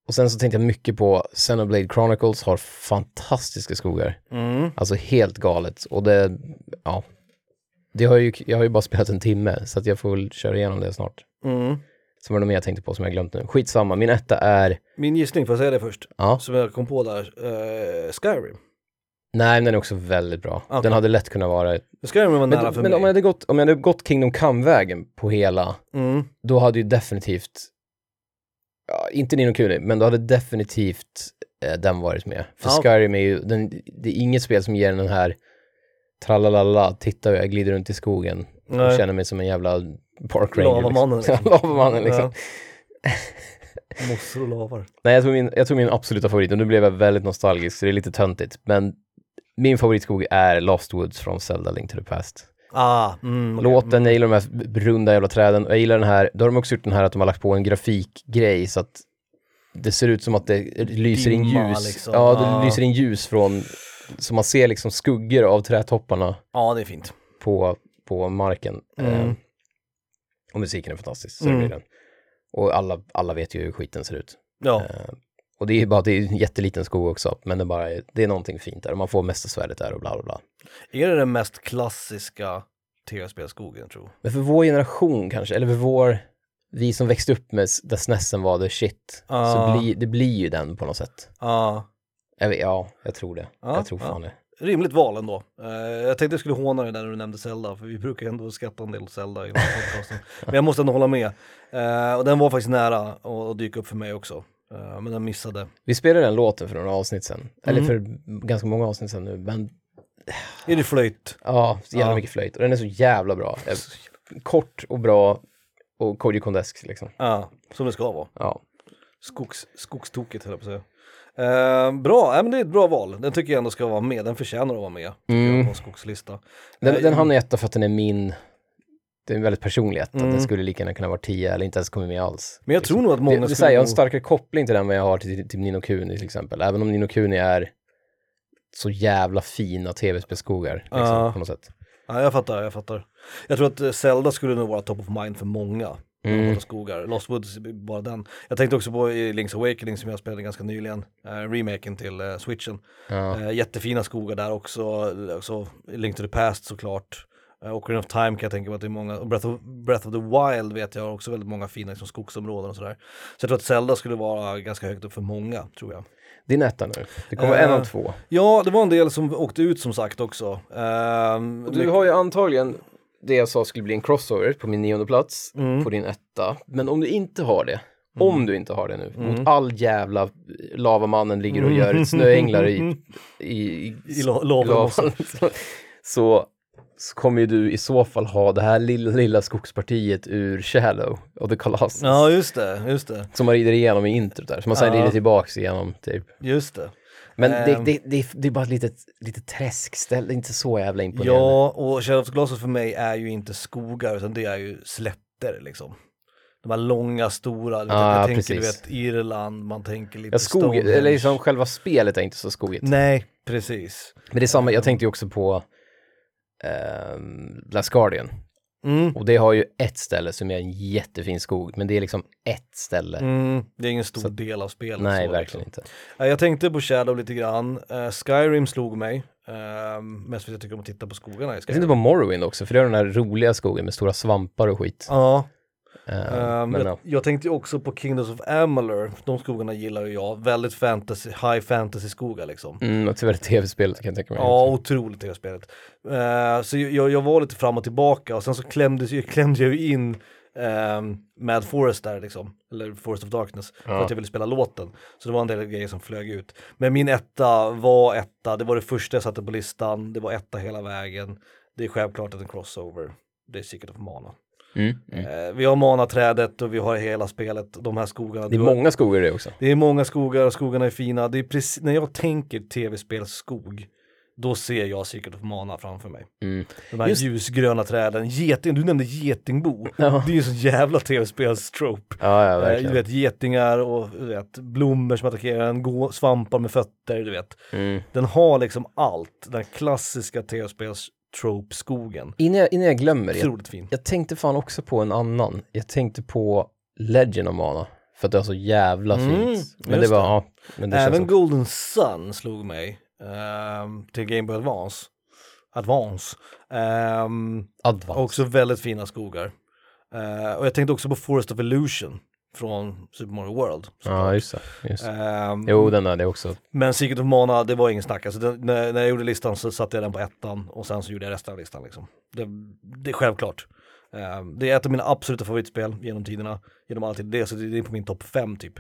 Och sen så tänkte jag mycket på Xenoblade Chronicles har fantastiska skogar. Mm. Alltså helt galet. Och det, ja. Det har ju, jag har ju bara spelat en timme, så att jag får väl köra igenom det snart. Mm. Sen var det något mer jag tänkte på som jag glömt nu. Skitsamma, min etta är, Min gissning, får jag säga det först? ja, Som jag kom på där, eh, Skyrim. nej men den är också väldigt bra. Okej. Den hade lätt kunnat vara, Skyrim var nära men, för men mig. om jag hade gått, om jag hade gått Kingdom Come-vägen på hela, Mm. då hade ju definitivt, ja, inte Nino Kuni, men då hade definitivt eh, den varit med. För Ja. Skyrim är ju, den, det är inget spel som ger den här tralalala, titta jag glider runt i skogen och Nej. känner mig som en jävla park ranger. Lavamannen, Liksom. liksom. Lavamannen liksom. Ja. Mossor och lavar. Nej, jag tog, min, jag tog min absoluta favorit och nu blev jag väldigt nostalgisk så det är lite töntigt. Men min favoritskog är Lost Woods från Zelda Link to the Past. Ah, mm, okej. Låten, jag gillar de här runda jävla träden och jag gillar den här, då har de också gjort den här att de har lagt på en grafikgrej så att det ser ut som att det lyser in Dimma, ljus. liksom. Ja, det Ah. lyser in ljus från, så man ser liksom skuggor av trädtopparna Ja, det är fint. på, på marken. Mm. Och musiken är fantastisk, så Mm. den. Och alla, alla vet ju hur skiten ser ut. Ja. Eh, och det är ju bara, det är en jätteliten skog också, men det, bara är, det är någonting fint där. Och man får mästarsvärdet där och bla bla bla. Är det den mest klassiska tv-spelskogen, tror? Men för vår generation kanske, eller för vår, vi som växte upp med där snessen var the shit, Ah. så blir, det blir ju den på något sätt. Ja, Jag ja, jag tror det. Ja, jag tror fan det. Rimligt val ändå. Eh, jag tänkte jag skulle håna dig där när du nämnde Zelda, för vi brukar ändå skratta en del åt Zelda i den här podcasten. Men jag måste ändå hålla med. Eh, och den var faktiskt nära att, dyka upp för mig också. Eh, men den missade. Vi spelade den låten för några avsnitt sedan, eller Mm. för ganska många avsnitt sedan nu, men Är det flöjt? ja, så jävla Ja. mycket flöjt. Och den är så jävla bra. Kort och bra och Koji Kondesk liksom. Ja, som det ska vara. Ja. Skogs, skogstokigt höll jag på att säga. Eh, bra, äh, men det är ett bra val. Den tycker jag ändå ska vara med. Den förtjänar att vara med Mm. jag, på en skogslista. Den, Eh, den hamnar etta för att den är min, det är en väldigt personlig etta. Mm. Den skulle lika gärna kunna vara tio eller inte ens kommit med alls. Men jag tror nog att många det, det skulle säger jag har en starkare koppling till den vad jag har till, till Nino Kuni till exempel. Även om Nino Kuni är så jävla fina tv-spelsskogar liksom, Ja. på något sätt. Ja, jag fattar, jag fattar. Jag tror att Zelda skulle nog vara top of mind för många. Mm. skogar. Lost Woods, bara den. Jag tänkte också på i Link's Awakening som jag spelade ganska nyligen, eh, remaken till eh, switchen. Ja. Eh, jättefina skogar där också, också Link to the Past såklart. Eh, Ocarina of Time kan jag tänka mig att det är många, Breath of, Breath of the Wild vet jag också väldigt många fina liksom, skogsområden och sådär. Så jag tror att Zelda skulle vara ganska högt upp för många, tror jag. Din etta nu, det kommer Eh, en av två. Ja, det var en del som åkte ut som sagt också. Ehm, du har ju antagligen det jag sa skulle bli en crossover på min nionde plats Mm. på din etta. Men om du inte har det, om du inte har det nu, Mm. mot all jävla lavamannen ligger och gör snöänglar i, i, i, I la- lavan så, så, kommer ju du i så fall ha det här lilla, lilla skogspartiet ur Shadow och The Colossus. Ja, just det, just det, Som man rider igenom i introt där, som man sen Ja. rider tillbaks igenom typ. just det. Men det, Ehm. det, det, det är bara ett litet, litet träskställ, det är inte så jävla imponerande. Ja, och Shadow of the Colossus för mig är ju inte skogar utan det är ju slätter liksom. De här långa, stora, du vet, Ja, jag tänker du precis. vet Irland, man tänker lite Ja, skog, Stonehenge. eller liksom själva spelet är inte så skogigt. Nej, precis. Men det är samma, jag tänkte ju också på ehm, Last Guardian. Mm. Och det har ju ett ställe som är en jättefin skog, men det är liksom ett ställe. Mm, det är ingen stor Så- del av spelet. Nej, så, verkligen liksom. inte. Ja, Jag tänkte på Shadow lite grann. Eh, Skyrim slog mig. Uh, mest för att jag tycker om att titta på skogarna i Jag Skyrim. tänkte på Morrowind också, för det är den här roliga skogen med stora svampar och skit. Ja, Ehm, Ehm, men jag, ja. jag tänkte också på Kingdoms of Amalur, de skogarna gillar ju jag, väldigt fantasy, high fantasy skogar liksom. Mm, och tyvärr tv-spelet kan jag tänka mig. Ja, otroligt det spelet. Uh, så jag, jag var lite fram och tillbaka och sen så klämde, klämde jag in um, Mad Forest där liksom, eller Forest of Darkness, för Ja. att jag ville spela låten. Så det var en del grejer som flög ut. Men min etta var etta, det var det första jag satte på listan, det var etta hela vägen. Det är självklart en crossover, det är Secret of Mana. Mm, mm. Eh, vi har manaträdet och vi har hela spelet, de här skogarna. Det är Du många skogar det också. det är många skogar och skogarna är fina. Det är precis, när jag tänker tv-spelsskog, då ser jag Secret of Mana framför mig. Mm. De här Just- ljusgröna träden, geting, du nämnde getingbo. Ja. Det är ju så jävla tv-spelstrope. Ja, ja, Eh, du verkligen. vet getingar och du vet, blommor som attackerar en, gå, svampar med fötter, du vet. Mm. Den har liksom allt, den klassiska tv-spels-trope-skogen. Innan, jag, innan jag glömmer jag, Otroligt fin. jag tänkte fan också på en annan. Jag tänkte på Legend of Mana, för att det är så jävla Mm, fint. Men det just var, det. ja, men det Även känns. Golden Sun slog mig ehm, till Game Boy Advance. Advance. Ehm, Advance. också väldigt fina skogar. Eh, och jag tänkte också på Forest of Illusion från Super Mario World. Ja, just det. Just. det. Ehm, Jo, den är det också. Men Secret of Mana, det var ingen snack. Alltså, den, när, när jag gjorde listan så satte jag den på ettan och sen så gjorde jag resten av listan. Liksom. Det, det är självklart. Ehm, det är ett av mina absoluta favoritspel genom tiderna, genom alla tider. Det, så det är på min topp fem typ,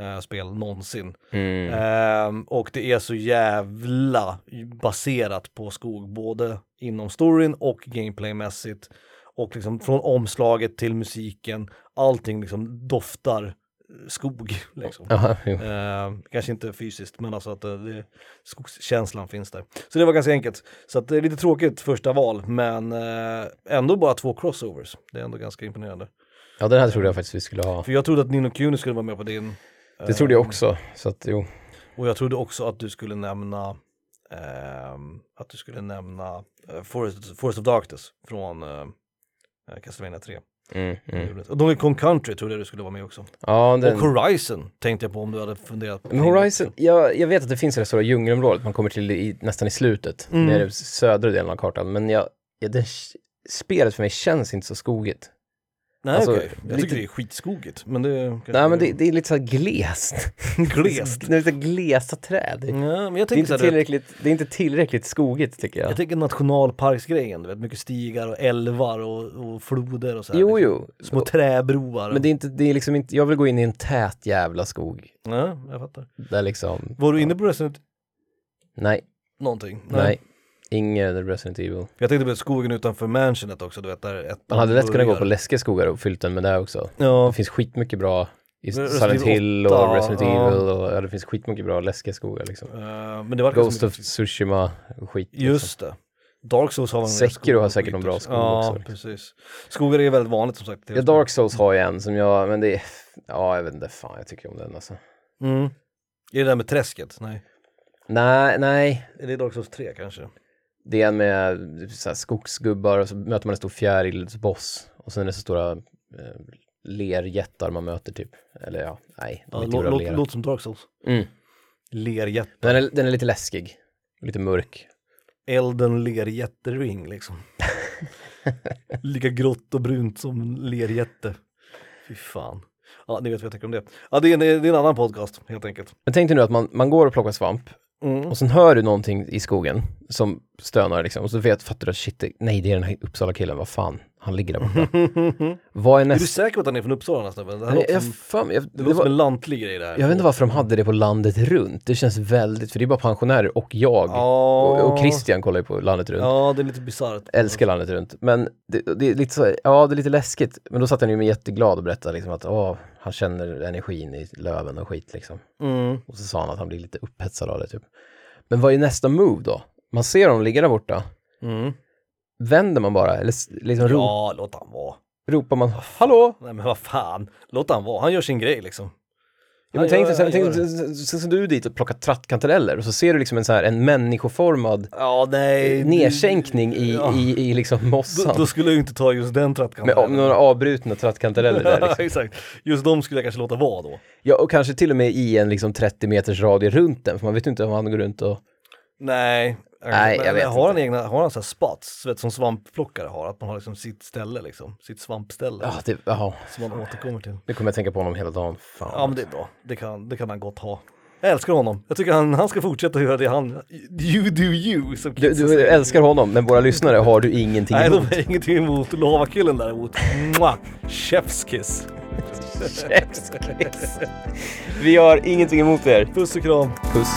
eh, spel någonsin. Mm. Ehm, och det är så jävla baserat på skog, både inom storyn och gameplaymässigt. Och liksom från omslaget till musiken, allting liksom doftar eh, skog. Liksom. Jo. Ehm, kanske inte fysiskt, men alltså att eh, det, skogskänslan finns där. Så det var ganska enkelt. Så att det är lite tråkigt första val, men eh, ändå bara två crossovers. Det är ändå ganska imponerande. ja, den här trodde jag faktiskt vi skulle ha. För jag trodde att Nino Kuni skulle vara med på din. Det trodde jag ehm, också, så att jo. och jag trodde också att du skulle nämna ehm, att du skulle nämna eh, Forest, Forest of Darkness från Castlevania 3. Mm, mm. Och Donkey Kong Country trodde jag du skulle vara med också. Ja, Och den... Horizon tänkte jag på om du hade funderat på. Men Horizon, jag, jag vet att det finns det stora djungelområdet man kommer till i, nästan i slutet, Mm. nere i södra delen av kartan, men jag, ja, det, spelet för mig känns inte så skogigt. Nej alltså, okej, jag lite- tycker det är skitskogigt. Men det Nej men det, det är lite så här glest. glest. det är lite glesa träd. Ja, men jag Det är, inte tillräckligt, det är inte tillräckligt skogigt tycker jag. jag tänker nationalparksgrejen, du vet, mycket stigar och älvar och, och floder och så här. Jo, liksom. jo. Små träbroar. Men det är inte, det är liksom inte, jag vill gå in i en tät jävla skog. Ja, jag fattar. Där liksom, Var du inne på Resident nej, någonting? nej. Ingen Resident Evil. Jag tänkte på skogen utanför mansionet också, du vet där ett Man hade lätt kunnat gå på läskiga skogar och fyllt den med det också. Ja, Det finns skitmycket bra i Silent Hill 8, och Resident ja. Evil och ja, det finns skitmycket bra läskiga skogar liksom. eh, men det var Ghost of Tsushima skit. liksom. Just det. Dark Souls har Sekiro har säkert någon bra skog ja, också, liksom. precis. Skogar är väldigt vanligt som sagt. Ja, Dark Souls har jag en som jag, men det är, ja jag vet inte, fan jag tycker om den alltså. Mm. Är det där med träsket? Nej. Nej, nej. Är det Dark Souls 3 kanske? Det är en med så här, skogsgubbar och så möter man en stor fjärilsboss. Och sen är det så stora eh, lerjättar man möter typ. Eller ja, nej, de Ja, är inte lå, gjorda av låt, som Dark Souls. Mm. Lerjätte. Den, är, den är lite läskig. Lite mörk. Elden lerjättering liksom. Lika grått och brunt som lerjätte. Fy fan. Ja, ni vet vad jag tänker om det. Ja, det är en, det är en annan podcast helt enkelt. Men tänk dig nu att man, man går och plockar svamp Mm. och sen hör du någonting i skogen som stönar liksom och så vet, fattar du att shit, det- nej det är den här Uppsala-killen, vad fan, han ligger där borta. vad är Är du nästa? säker på att han är från Uppsala den här snubben? Det, här Jag, låter jag, som, fan, jag, det det låter som var, en lantlig grej det här. jag vet inte varför de hade det på landet runt. Det känns väldigt, för det är bara pensionärer och jag. Ja, Och, och Christian kollar ju på landet runt. Ja, det är lite bisarrt. Älskar landet runt. Men det, det är lite så, ja det är lite läskigt. Men då satt han ju med jätteglad och berättade liksom att åh, han känner energin i löven och skit liksom. Mm. Och så sa han att han blir lite upphetsad av det typ. Men vad är nästa move då? Man ser honom ligga där borta. Mm. Vänder man bara eller liksom ro, Ja, låt han vara. ropar man hallå? Nej men vad fan, låt han vara. Han gör sin grej liksom. Ja, men Han tänk gör- dig, han tänk, gör dig- sen, sen, sen du dit och plockar trattkantareller och så ser du liksom en så här en människoformad Ja, nej. nedsänkning i, Ja. i, i liksom Då, mossan. då skulle jag ju inte ta just den med trattkanten. av- några avbrutna trattkantareller där liksom. Exakt. Just de skulle jag kanske låta vara då. Ja, och kanske till och med i en liksom 30 meters radie runt den, för man vet ju inte om han går runt och... Nej. Nej, jag vet har han egna, har han så här spots, vet, som svampplockare har, att man har liksom sitt ställe liksom, sitt svampställe Ja, det, jaha, som man återkommer till. nu kommer jag tänka på honom hela dagen. Fan. Ja men det är bra, det kan, det kan han gott ha. Jag älskar honom, jag tycker han, han ska fortsätta göra det han, you do you som Du, du älskar honom, men våra lyssnare har du ingenting Nej, emot. de har ingenting emot lavakillen däremot. Mwah! Chef's kiss. Chef's kiss. Vi har ingenting emot er. Puss och kram. Puss.